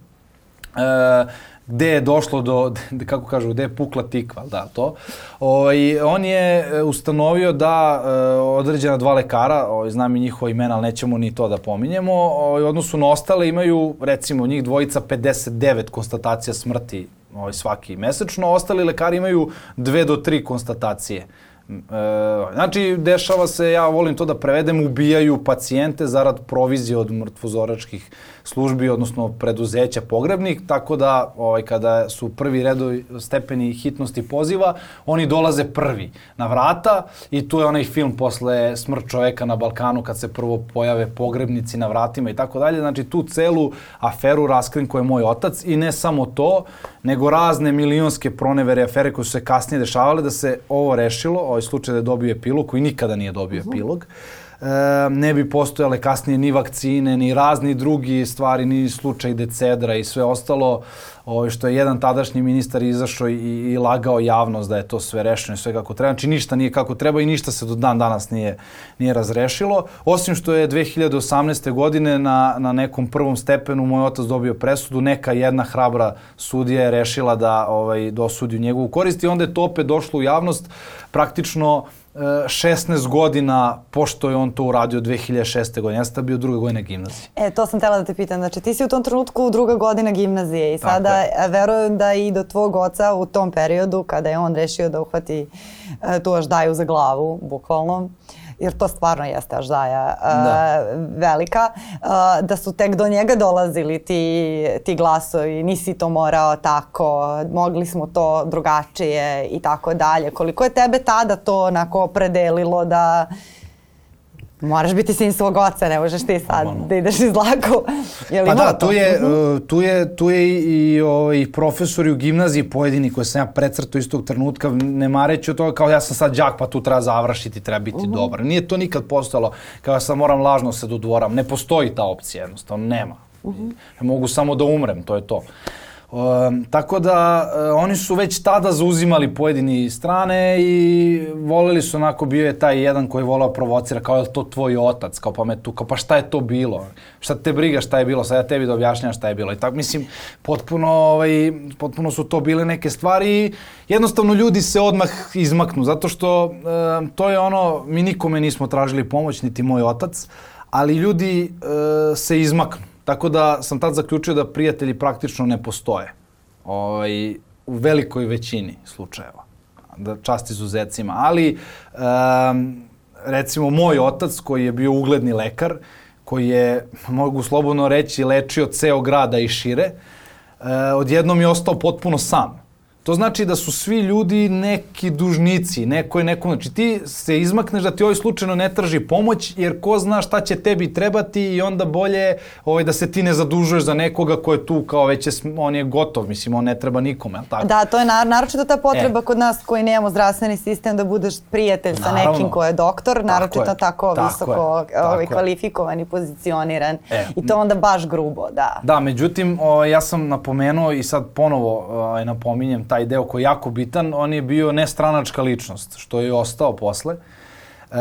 e, gde je došlo do, kako kažu, gde je pukla tikva, da, to. O, ovaj, on je e, ustanovio da e, određena dva lekara, o, ovaj, znam i njihova imena, ali nećemo ni to da pominjemo, o, ovaj, u odnosu na ostale imaju, recimo, njih dvojica 59 konstatacija smrti ovaj, svaki mesečno, ostali lekari imaju dve do tri konstatacije E, znači, dešava se, ja volim to da prevedem, ubijaju pacijente zarad provizije od mrtvozoračkih službi, odnosno preduzeća pogrebnih, tako da ovaj, kada su prvi redovi stepeni hitnosti poziva, oni dolaze prvi na vrata i tu je onaj film posle smrt čoveka na Balkanu kad se prvo pojave pogrebnici na vratima i tako dalje. Znači, tu celu aferu raskrinkuje moj otac i ne samo to, nego razne milionske pronevere afere koje su se kasnije dešavale da se ovo rešilo, ovaj slučaj da je dobio epilog koji nikada nije dobio mhm. epilog. E, ne bi postojale kasnije ni vakcine, ni razni drugi stvari, ni slučaj decedra i sve ostalo ovaj, što je jedan tadašnji ministar izašao i, i lagao javnost da je to sve rešeno i sve kako treba. Znači ništa nije kako treba i ništa se do dan danas nije, nije razrešilo. Osim što je 2018. godine na, na nekom prvom stepenu moj otac dobio presudu, neka jedna hrabra sudija je rešila da ovaj, dosudi u njegovu korist i onda je to opet došlo u javnost praktično 16 godina pošto je on to uradio 2006. godine. Ja sam bio druga godina gimnazije. E, to sam tela da te pitam. Znači, ti si u tom trenutku druga godina gimnazije i sada verujem da i do tvog oca u tom periodu kada je on rešio da uhvati e, tu daju za glavu, bukvalno, jer to stvarno jeste aždaja da. velika, da su tek do njega dolazili ti, ti glasovi, nisi to morao tako, mogli smo to drugačije i tako dalje. Koliko je tebe tada to onako opredelilo da Moraš biti sin svog oca, ne možeš ti sad Normalno. da ideš iz laku. Je li pa da, tu je, uh, tu je, tu je i, i, o, i profesori u gimnaziji pojedini koje sam ja precrto istog trenutka, ne mareći od toga kao ja sam sad đak pa tu treba završiti, treba biti uh mhm. -huh. dobar. Nije to nikad postalo kao ja sad moram lažno se dodvoram. Ne postoji ta opcija jednostavno, nema. Uh mhm. -huh. Mogu samo da umrem, to je to. Um, tako da uh, oni su već tada zauzimali pojedini strane i voleli su onako, bio je taj jedan koji je volao provocira, kao je to tvoj otac, kao pa me tu, kao pa šta je to bilo? Šta te briga šta je bilo, sad ja tebi da objašnjam šta je bilo. I tako, mislim, potpuno, ovaj, potpuno su to bile neke stvari i jednostavno ljudi se odmah izmaknu, zato što uh, to je ono, mi nikome nismo tražili pomoć, niti moj otac, ali ljudi uh, se izmaknu Tako da sam tad zaključio da prijatelji praktično ne postoje. Ovaj, u velikoj većini slučajeva. Da čast izuzecima. Ali, um, recimo, moj otac koji je bio ugledni lekar, koji je, mogu slobodno reći, lečio ceo grada i šire, uh, odjednom je ostao potpuno sam. To znači da su svi ljudi neki dužnici, neko je nekom, znači ti se izmakneš da ti ovaj slučajno ne traži pomoć, jer ko zna šta će tebi trebati i onda bolje ovaj, da se ti ne zadužuješ za nekoga ko je tu kao već je, on je gotov, mislim, on ne treba nikome, ali tako? Da, to je nar naročito ta potreba e. kod nas koji nemamo zdravstveni sistem da budeš prijatelj sa Naravno. nekim ko je doktor, naročito tako, tako, tako visoko je. ovaj, tako kvalifikovan i pozicioniran e. i to onda baš grubo, da. Da, međutim, o, ovaj, ja sam napomenuo i sad ponovo o, ovaj, napominjem taj deo koji je jako bitan, on je bio nestranačka ličnost, što je ostao posle. E,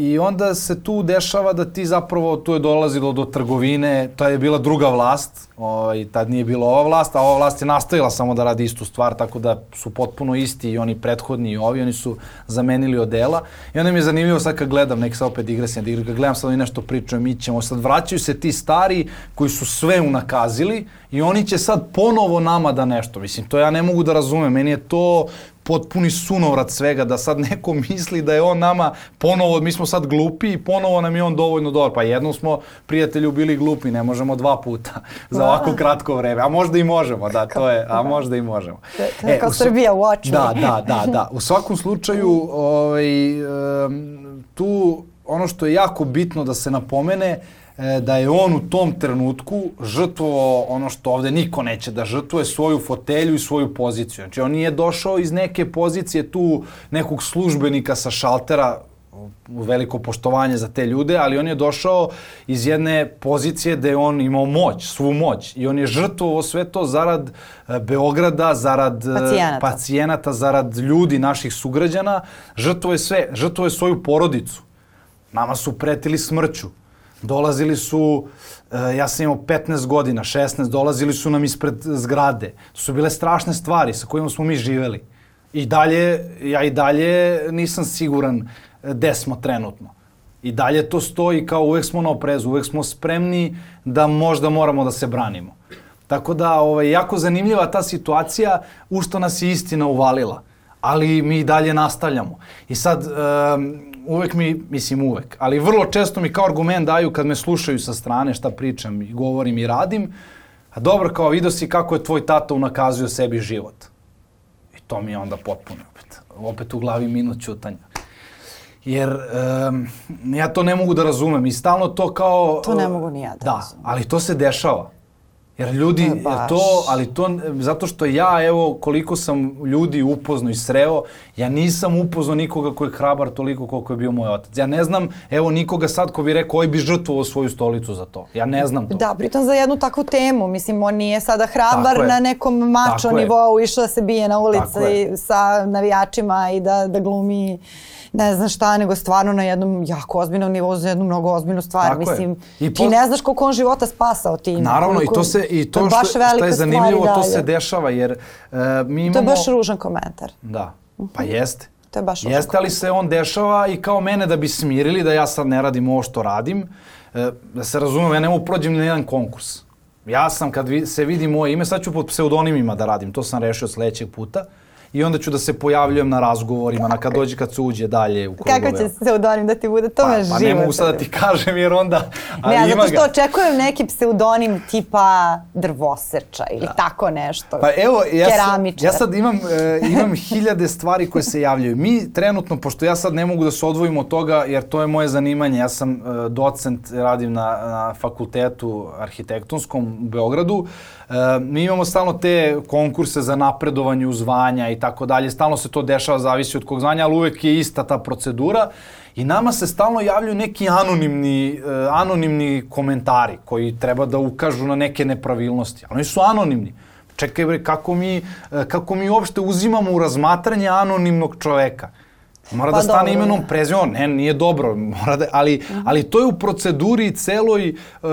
I onda se tu dešava da ti zapravo, tu je dolazilo do trgovine, to je bila druga vlast, ovaj, tad nije bila ova vlast, a ova vlast je nastavila samo da radi istu stvar, tako da su potpuno isti i oni prethodni i ovi, oni su zamenili odela. I onda mi je zanimljivo sad kad gledam, nek se opet digresija, da kad gledam sad oni nešto pričaju, mi ćemo sad, vraćaju se ti stari koji su sve unakazili i oni će sad ponovo nama da nešto, mislim, to ja ne mogu da razumem, meni je to potpuni sunovrat svega, da sad neko misli da je on nama ponovo, mi smo sad glupi i ponovo nam je on dovoljno dobar. Pa jednom smo prijatelju bili glupi, ne možemo dva puta za ovako kratko vreme. A možda i možemo, da, to je, a možda i možemo. To je kao e, Srbija u oči. Da, da, da, da. U svakom slučaju, ovaj, tu ono što je jako bitno da se napomene, da je on u tom trenutku žrtvovao ono što ovde niko neće da žrtvuje, svoju fotelju i svoju poziciju. Znači on nije došao iz neke pozicije tu nekog službenika sa šaltera, u veliko poštovanje za te ljude, ali on je došao iz jedne pozicije gde on imao moć, svu moć i on je žrtvovao sve to zarad e, Beograda, zarad e, pacijenata, pacijenata zarad ljudi, naših sugrađana, žrtvuje sve, žrtvuje svoju porodicu. Nama su pretili smrću. Dolazili su, uh, ja sam imao 15 godina, 16, dolazili su nam ispred zgrade. To su bile strašne stvari sa kojima smo mi živeli. I dalje, ja i dalje nisam siguran e, gde smo trenutno. I dalje to stoji kao uvek smo na oprezu, uvek smo spremni da možda moramo da se branimo. Tako da, ovaj, jako zanimljiva ta situacija, u što nas je istina uvalila. Ali mi i dalje nastavljamo. I sad, um, uvek mi, mislim uvek, ali vrlo često mi kao argument daju kad me slušaju sa strane šta pričam i govorim i radim, a dobro kao vidio si kako je tvoj tata unakazio sebi život. I to mi je onda potpuno opet, opet u glavi minut čutanja. Jer um, ja to ne mogu da razumem i stalno to kao... To ne mogu ni ja da, da razumem. ali to se dešava. Jer ljudi, jer to, ali to, zato što ja, evo, koliko sam ljudi upozno i sreo, ja nisam upoznao nikoga ko je hrabar toliko koliko je bio moj otac. Ja ne znam, evo, nikoga sad ko bi rekao, oj bi žrtvovao svoju stolicu za to. Ja ne znam to. Da, pritom za jednu takvu temu, mislim, on nije sada hrabar na nekom mačo nivou, išao da se bije na ulici sa navijačima i da, da glumi ne znam šta, nego stvarno na jednom jako ozbiljnom nivou za jednu mnogo ozbiljnu stvar. Tako Mislim, I ti ne znaš koliko on života spasao tim. Naravno, koliko, i to se, i to, to što, što je zanimljivo, to se dešava, jer uh, mi imamo... To je baš ružan komentar. Da, pa jeste. To je baš Jeste, ali se on dešava i kao mene da bi smirili da ja sad ne radim ovo što radim. E, da se razumem, ja ne mogu prođem na jedan konkurs. Ja sam, kad vi, se vidi moje ime, sad ću pod pseudonimima da radim, to sam rešio sledećeg puta. I onda ću da se pojavljujem na razgovorima, na kad dođe, kad se uđe dalje u krugove. Kako će pseudonim da ti bude? To pa, me pa život. Pa ne mogu sad da ti kažem jer onda... Ali ne, zato što očekujem neki pseudonim tipa drvoseča ili da. tako nešto. Pa evo, ja, sad, ja sad imam, e, imam hiljade stvari koje se javljaju. Mi trenutno, pošto ja sad ne mogu da se odvojim od toga jer to je moje zanimanje, ja sam e, docent, radim na, na fakultetu arhitektonskom u Beogradu, mi imamo stalno te konkurse za napredovanje u zvanja i tako dalje, stalno se to dešava, zavisi od kog zvanja, ali uvek je ista ta procedura i nama se stalno javljaju neki anonimni, uh, anonimni komentari koji treba da ukažu na neke nepravilnosti. Oni su anonimni. Čekaj bre, kako mi, uh, kako mi uopšte uzimamo u razmatranje anonimnog čoveka? Mora pa da stane dobro. imenom prezimom, ne, nije dobro, mora da, ali, uh -huh. ali to je u proceduri celoj uh,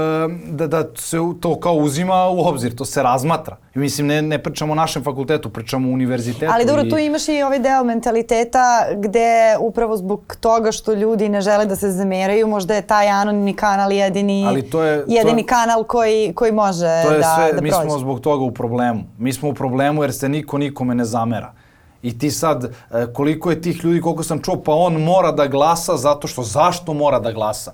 da, da se to kao uzima u obzir, to se razmatra. I mislim, ne, ne pričamo o našem fakultetu, pričamo o univerzitetu. Ali dobro, i... tu imaš i ovaj deo mentaliteta gde upravo zbog toga što ljudi ne žele da se zameraju, možda je taj anonimni kanal jedini, ali to je, jedini to je, kanal koji, koji može da, sve, da prođe. Mi smo zbog toga u problemu. Mi smo u problemu jer se niko nikome ne zamera. I ti sad, e, koliko je tih ljudi, koliko sam čuo, pa on mora da glasa zato što, zašto mora da glasa?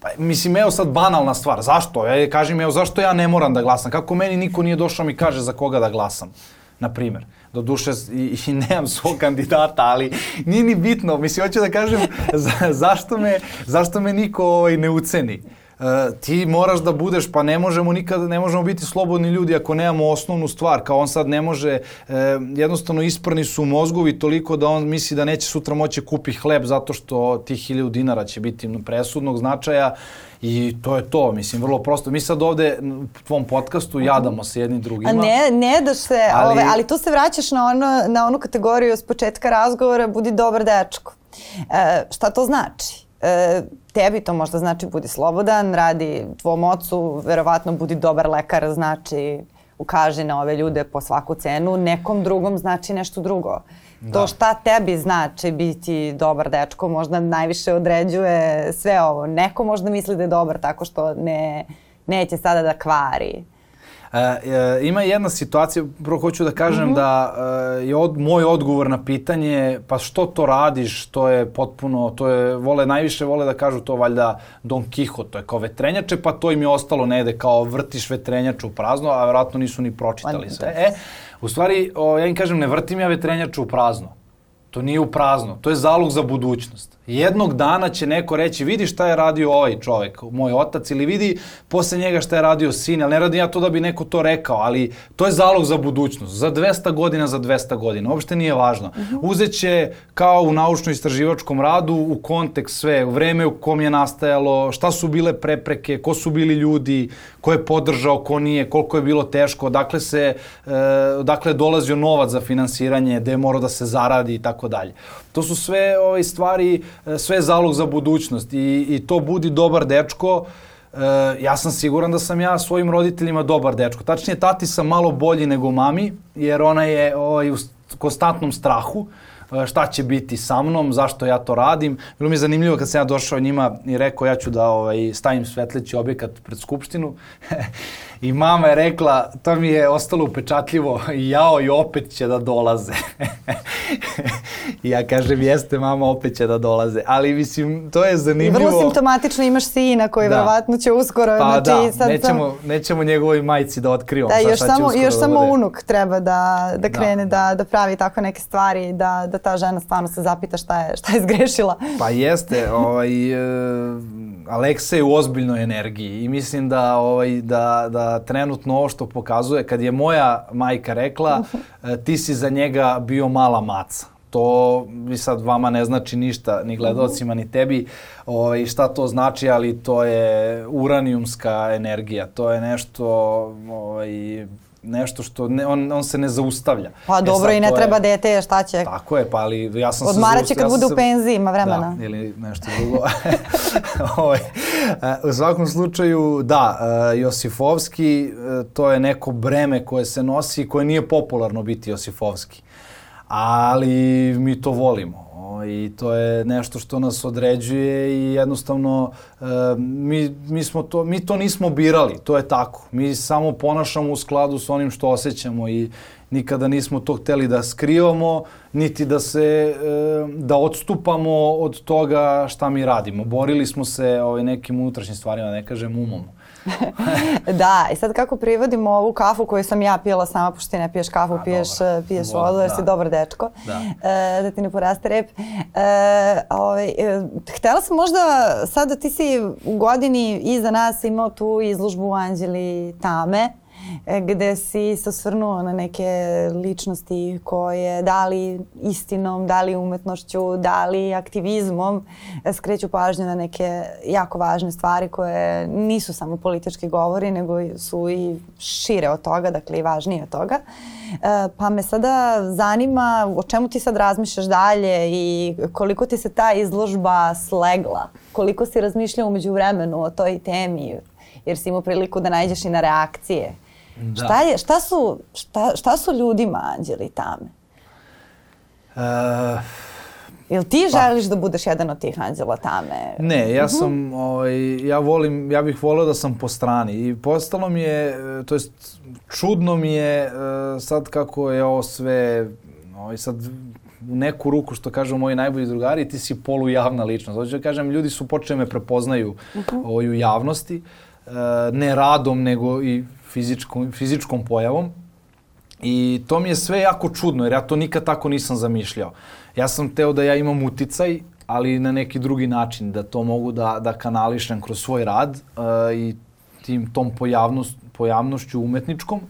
Pa, mislim, evo sad banalna stvar, zašto? Ja kažem, evo, zašto ja ne moram da glasam? Kako meni niko nije došao mi kaže za koga da glasam? Na primer. Do duše i, i nemam svog kandidata, ali nije ni bitno. Mislim, hoću da kažem, za, zašto, me, zašto me niko ovaj, ne uceni? Uh, ti moraš da budeš, pa ne možemo nikad, ne možemo biti slobodni ljudi ako nemamo osnovnu stvar, kao on sad ne može, uh, jednostavno isprani su mozgovi toliko da on misli da neće sutra moći kupi hleb zato što tih hiljadu dinara će biti presudnog značaja i to je to, mislim, vrlo prosto. Mi sad ovde u tvom podcastu jadamo se jedni drugima. A ne, ne da se, ali, ove, ali tu se vraćaš na, ono, na onu kategoriju s početka razgovora, budi dobar dečko. E, šta to znači? E, tebi to možda znači budi slobodan, radi tvom ocu, verovatno budi dobar lekar, znači ukaži na ove ljude po svaku cenu, nekom drugom znači nešto drugo. Da. To šta tebi znači biti dobar dečko možda najviše određuje sve ovo. Neko možda misli da je dobar tako što ne, neće sada da kvari. E, e, ima jedna situacija, prvo hoću da kažem mm -hmm. da e, je od, moj odgovor na pitanje, pa što to radiš, to je potpuno, to je, vole, najviše vole da kažu to valjda Don Quixote, to je kao vetrenjače, pa to im je ostalo negde kao vrtiš vetrenjaču u prazno, a verovatno nisu ni pročitali sve. E, u stvari, o, ja im kažem, ne vrtim ja vetrenjaču u prazno. To nije u prazno, to je zalog za budućnost. Jednog dana će neko reći, vidi šta je radio ovaj čovek, moj otac, ili vidi posle njega šta je radio sin, ali ne radim ja to da bi neko to rekao, ali to je zalog za budućnost. Za 200 godina, za 200 godina. Uopšte nije važno. Uh -huh. Uzeće kao u naučno-istraživačkom radu u kontekst sve, u vreme u kom je nastajalo, šta su bile prepreke, ko su bili ljudi, ko je podržao, ko nije, koliko je bilo teško, odakle se, e, odakle je dolazio novac za finansiranje, gde je morao da se zaradi i tako dalje. To su sve ove stvari, e, sve zalog za budućnost i, i to budi dobar dečko. E, ja sam siguran da sam ja svojim roditeljima dobar dečko. Tačnije, tati sam malo bolji nego mami, jer ona je ovaj, u konstantnom strahu e, šta će biti sa mnom, zašto ja to radim. Bilo mi je zanimljivo kad sam ja došao njima i rekao ja ću da ovaj, stavim svetleći objekat pred skupštinu I mama je rekla, to mi je ostalo upečatljivo, jao i opet će da dolaze. I ja kažem, jeste mama, opet će da dolaze. Ali mislim, to je zanimljivo. I vrlo simptomatično imaš sina koji da. verovatno će uskoro. Pa znači, da, sad nećemo, sam... nećemo njegovoj majici da otkrivamo. Da, još samo, još da samo unuk treba da, da, da. krene da. da, da pravi tako neke stvari, da, da ta žena stvarno se zapita šta je, šta je zgrešila. Pa jeste, ovaj, uh, Aleksa je u ozbiljnoj energiji i mislim da, ovaj, da, da trenutno ovo što pokazuje, kad je moja majka rekla, e, ti si za njega bio mala maca. To mi sad vama ne znači ništa, ni gledalcima, ni tebi, ovaj, šta to znači, ali to je uranijumska energija. To je nešto ovaj, nešto što ne, on, on se ne zaustavlja. Pa e dobro i ne treba je, dete, šta će? Tako je, pa ali ja sam Odmarat će kad ja bude se, u penziji, ima vremena. Da, ili nešto drugo. ovaj, u svakom slučaju, da, e, Josifovski, e, to je neko breme koje se nosi i koje nije popularno biti Josifovski. Ali mi to volimo i to je nešto što nas određuje i jednostavno e, mi, mi, smo to, mi to nismo birali, to je tako. Mi samo ponašamo u skladu s onim što osjećamo i, nikada nismo to hteli da skrivamo, niti da se, e, da odstupamo od toga šta mi radimo. Borili smo se ovaj, nekim unutrašnjim stvarima, ne kažem umom. da, i sad kako privodimo ovu kafu koju sam ja pila sama, pošto ti ne piješ kafu, A, piješ, dobar. piješ vodu, jer da. si dobar dečko, da, e, da ti ne poraste rep. E, ovaj, e, htela sam možda, sad da ti si u godini iza nas imao tu izložbu Anđeli Tame, gde si se osvrnuo na neke ličnosti koje da li istinom, da li umetnošću, da li aktivizmom e, skreću pažnju na neke jako važne stvari koje nisu samo politički govori, nego su i šire od toga, dakle i važnije od toga. E, pa me sada zanima o čemu ti sad razmišljaš dalje i koliko ti se ta izložba slegla, koliko si razmišljao umeđu vremenu o toj temi, jer si imao priliku da nađeš i na reakcije Da. Šta, je, šta, su, šta, šta su ljudima anđeli tame? Uh, Jel ti pa, želiš da budeš jedan od tih anđela tame? Ne, ja mhm. sam, ovaj, ja volim, ja bih volio da sam po strani i postalo mi je, to jest čudno mi je uh, sad kako je ovo sve, ovaj, sad u neku ruku što kažu moji najbolji drugari, ti si polujavna ličnost. Hoću da kažem, ljudi su počeli me prepoznaju uh mhm. -huh. ovaj, u javnosti, uh, ne radom, nego i fizičkom, fizičkom pojavom. I to mi je sve jako čudno, jer ja to nikad tako nisam zamišljao. Ja sam teo da ja imam uticaj, ali na neki drugi način, da to mogu da, da kanališem kroz svoj rad uh, i tim, tom pojavnost, pojavnošću umetničkom.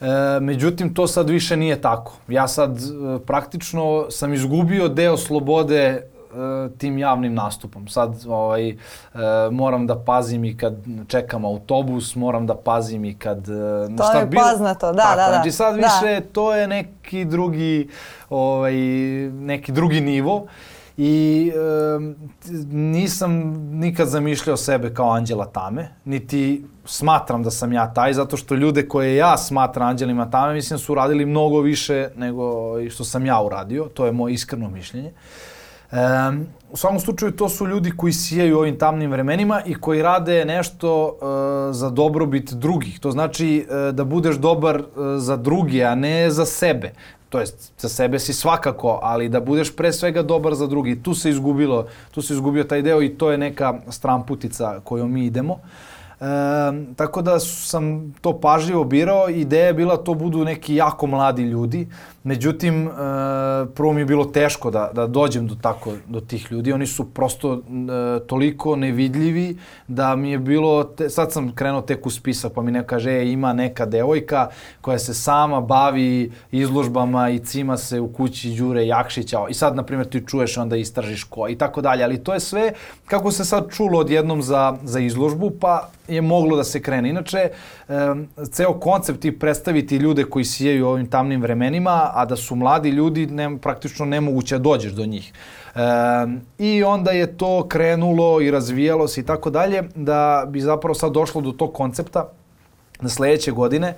E, međutim, to sad više nije tako. Ja sad e, praktično sam izgubio deo slobode tim javnim nastupom. Sad ovaj, e, moram da pazim i kad čekam autobus, moram da pazim i kad... E, to šta je bilo, poznato, da, tako, da, da. Znači sad da. više to je neki drugi, ovaj, neki drugi nivo i e, nisam nikad zamišljao sebe kao Anđela Tame, niti smatram da sam ja taj, zato što ljude koje ja smatram Anđelima Tame, mislim su uradili mnogo više nego što sam ja uradio, to je moje iskreno mišljenje. E, Um, u svakom slučaju to su ljudi koji sijaju ovim tamnim vremenima i koji rade nešto uh, za dobrobit drugih. To znači uh, da budeš dobar uh, za druge, a ne za sebe. To jest, za sebe si svakako, ali da budeš pre svega dobar za drugi. Tu se izgubilo, tu se izgubio taj deo i to je neka stramputica kojom mi idemo. E, tako da sam to pažljivo birao. Ideja je bila to budu neki jako mladi ljudi. Međutim, prvo mi je bilo teško da, da dođem do, tako, do tih ljudi. Oni su prosto toliko nevidljivi da mi je bilo... Te, sad sam krenuo tek u spisak pa mi neko kaže e, ima neka devojka koja se sama bavi izložbama i cima se u kući Đure Jakšića. I sad, na primjer, ti čuješ onda istražiš ko i tako dalje. Ali to je sve kako se sad čulo odjednom za, za izložbu, pa je moglo da se krene. Inače, ceo koncept i predstaviti ljude koji sijaju ovim tamnim vremenima, a da su mladi ljudi, ne, praktično nemoguće da dođeš do njih. E, I onda je to krenulo i razvijalo se i tako dalje, da bi zapravo sad došlo do tog koncepta da sledeće godine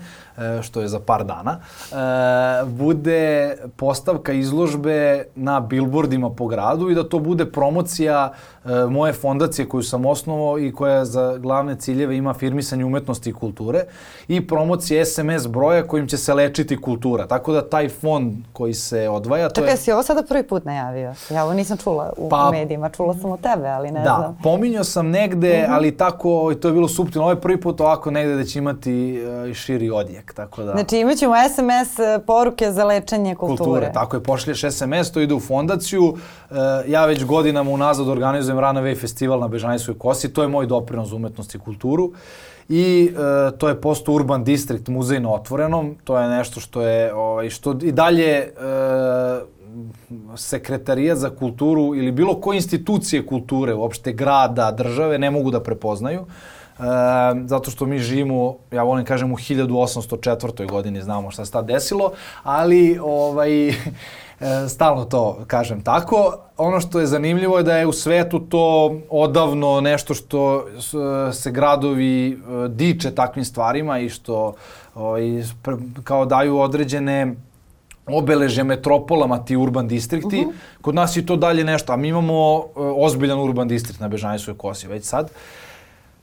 što je za par dana, e, bude postavka izložbe na billboardima po gradu i da to bude promocija e, moje fondacije koju sam osnovao i koja za glavne ciljeve ima firmisanje umetnosti i kulture i promocija SMS broja kojim će se lečiti kultura. Tako da taj fond koji se odvaja... To Čekaj, je... si ovo sada prvi put najavio? Ja ovo nisam čula u pa, medijima, čula sam o tebe, ali ne da, znam. Da, pominjao sam negde, mhm. ali tako, to je bilo subtilno. Ovo je prvi put ovako negde da će imati uh, širi odjek tako da... Znači imat ćemo SMS e, poruke za lečenje kulture. Kulture, tako je, pošlješ SMS, to ide u fondaciju. E, ja već godinama unazad organizujem Runaway festival na Bežanijskoj kosi, to je moj doprinos za umetnost i kulturu. I e, to je posto Urban District, muzej na otvorenom, to je nešto što je, ovaj, što i dalje e, sekretarijat za kulturu ili bilo koje institucije kulture, uopšte grada, države, ne mogu da prepoznaju. E, zato što mi živimo, ja volim kažem, u 1804. godini, znamo šta se tad desilo, ali ovaj, e, stalno to kažem tako. Ono što je zanimljivo je da je u svetu to odavno nešto što se gradovi e, diče takvim stvarima i što ovaj, kao daju određene obeleže metropolama ti urban distrikti. Uh mhm. -huh. Kod nas je to dalje nešto, a mi imamo ozbiljan urban distrikt na Bežanjskoj kosi već sad. Uh,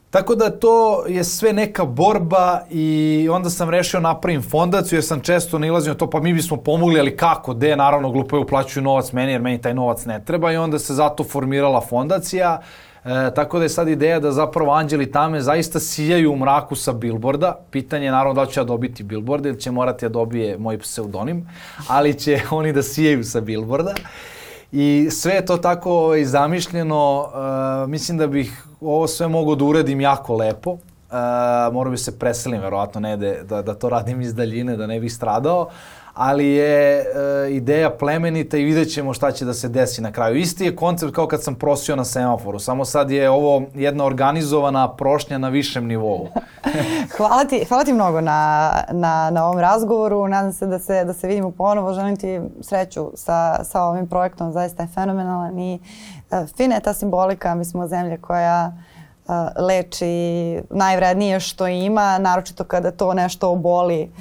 Tako da to je sve neka borba i onda sam rešio napravim fondaciju jer sam često nalazio na to pa mi bismo pomogli, ali kako, gde, naravno glupo je uplaćuju novac meni jer meni taj novac ne treba i onda se zato formirala fondacija. E, tako da je sad ideja da zapravo anđeli tame zaista sijaju u mraku sa billboarda. Pitanje je naravno da ću ja dobiti billboard ili će morati da dobije moj pseudonim, ali će oni da sijaju sa billboarda. I sve je to tako ovaj, zamišljeno. Uh, mislim da bih ovo sve mogao da uradim jako lepo. Uh, morao bi se preselim, verovatno ne da, da, da to radim iz daljine, da ne bih stradao ali je e, ideja plemenita i vidjet ćemo šta će da se desi na kraju. Isti je koncept kao kad sam prosio na semaforu, samo sad je ovo jedna organizovana prošnja na višem nivou. hvala, ti, hvala ti mnogo na, na, na ovom razgovoru, nadam se da se, da se vidimo ponovo, želim ti sreću sa, sa ovim projektom, zaista je fenomenalan i e, fina je ta simbolika, mi smo zemlja koja uh, leči najvrednije što ima, naročito kada to nešto oboli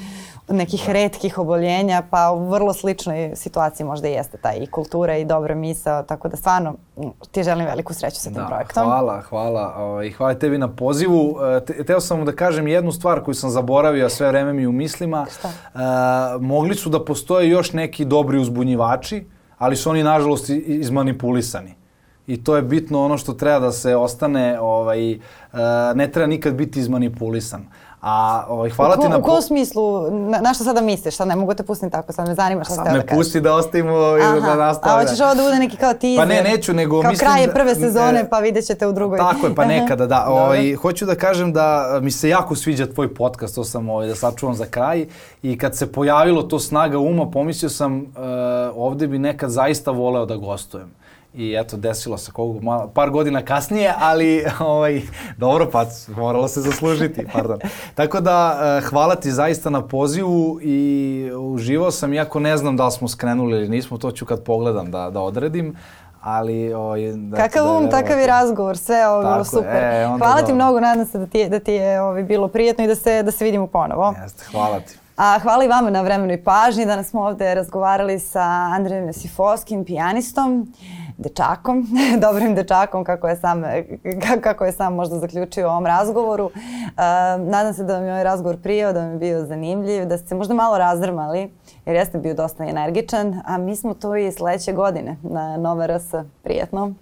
nekih redkih oboljenja, pa u vrlo sličnoj situaciji možda jeste ta i kultura i dobra misao, tako da stvarno ti želim veliku sreću sa tim da, projektom. Hvala, hvala ovaj, i hvala tebi na pozivu. E, teo sam da kažem jednu stvar koju sam zaboravio, a sve vreme mi u mislima. Šta? Uh, mogli su da postoje još neki dobri uzbunjivači, ali su oni nažalost izmanipulisani. I to je bitno ono što treba da se ostane, ovaj, uh, ne treba nikad biti izmanipulisan. A ovaj, hvala u, ti na... U kom smislu, na, na što sada misliš? Sad ne mogu te pustiti tako, sad me zanima šta ste da kažeš. me pusti da ostavimo i da nastavimo. A hoćeš ovo da bude neki kao teaser? Pa ne, neću, nego kao mislim... Kao kraj prve sezone, pa vidjet ćete u drugoj. Tako je, pa nekada, da. ovaj, hoću da kažem da mi se jako sviđa tvoj podcast, to sam ovaj, da sačuvam za kraj. I kad se pojavilo to snaga uma, pomislio sam uh, ovde bi nekad zaista voleo da gostujem i eto, desilo se kogu, malo, par godina kasnije, ali ovaj, dobro, pa moralo se zaslužiti, pardon. Tako da, eh, hvala ti zaista na pozivu i uživao sam, iako ne znam da li smo skrenuli ili nismo, to ću kad pogledam da, da odredim, ali ovaj da kakav da, um takav i razgovor sve ovo bilo super. e, hvala ti mnogo nadam se da ti je, da ti je ovaj bilo prijetno i da se da se vidimo ponovo. Jeste hvala ti. A hvala i vama na vremenu i pažnji. Danas smo ovde razgovarali sa Andrejem Sifovskim pijanistom dečakom, dobrim dečakom kako je sam, kako je sam možda zaključio u ovom razgovoru. Uh, nadam se da vam je ovaj razgovor prijao, da vam je bio zanimljiv, da ste se možda malo razdrmali, jer jeste bio dosta energičan, a mi smo to i sledeće godine na Nova RS. Prijetno.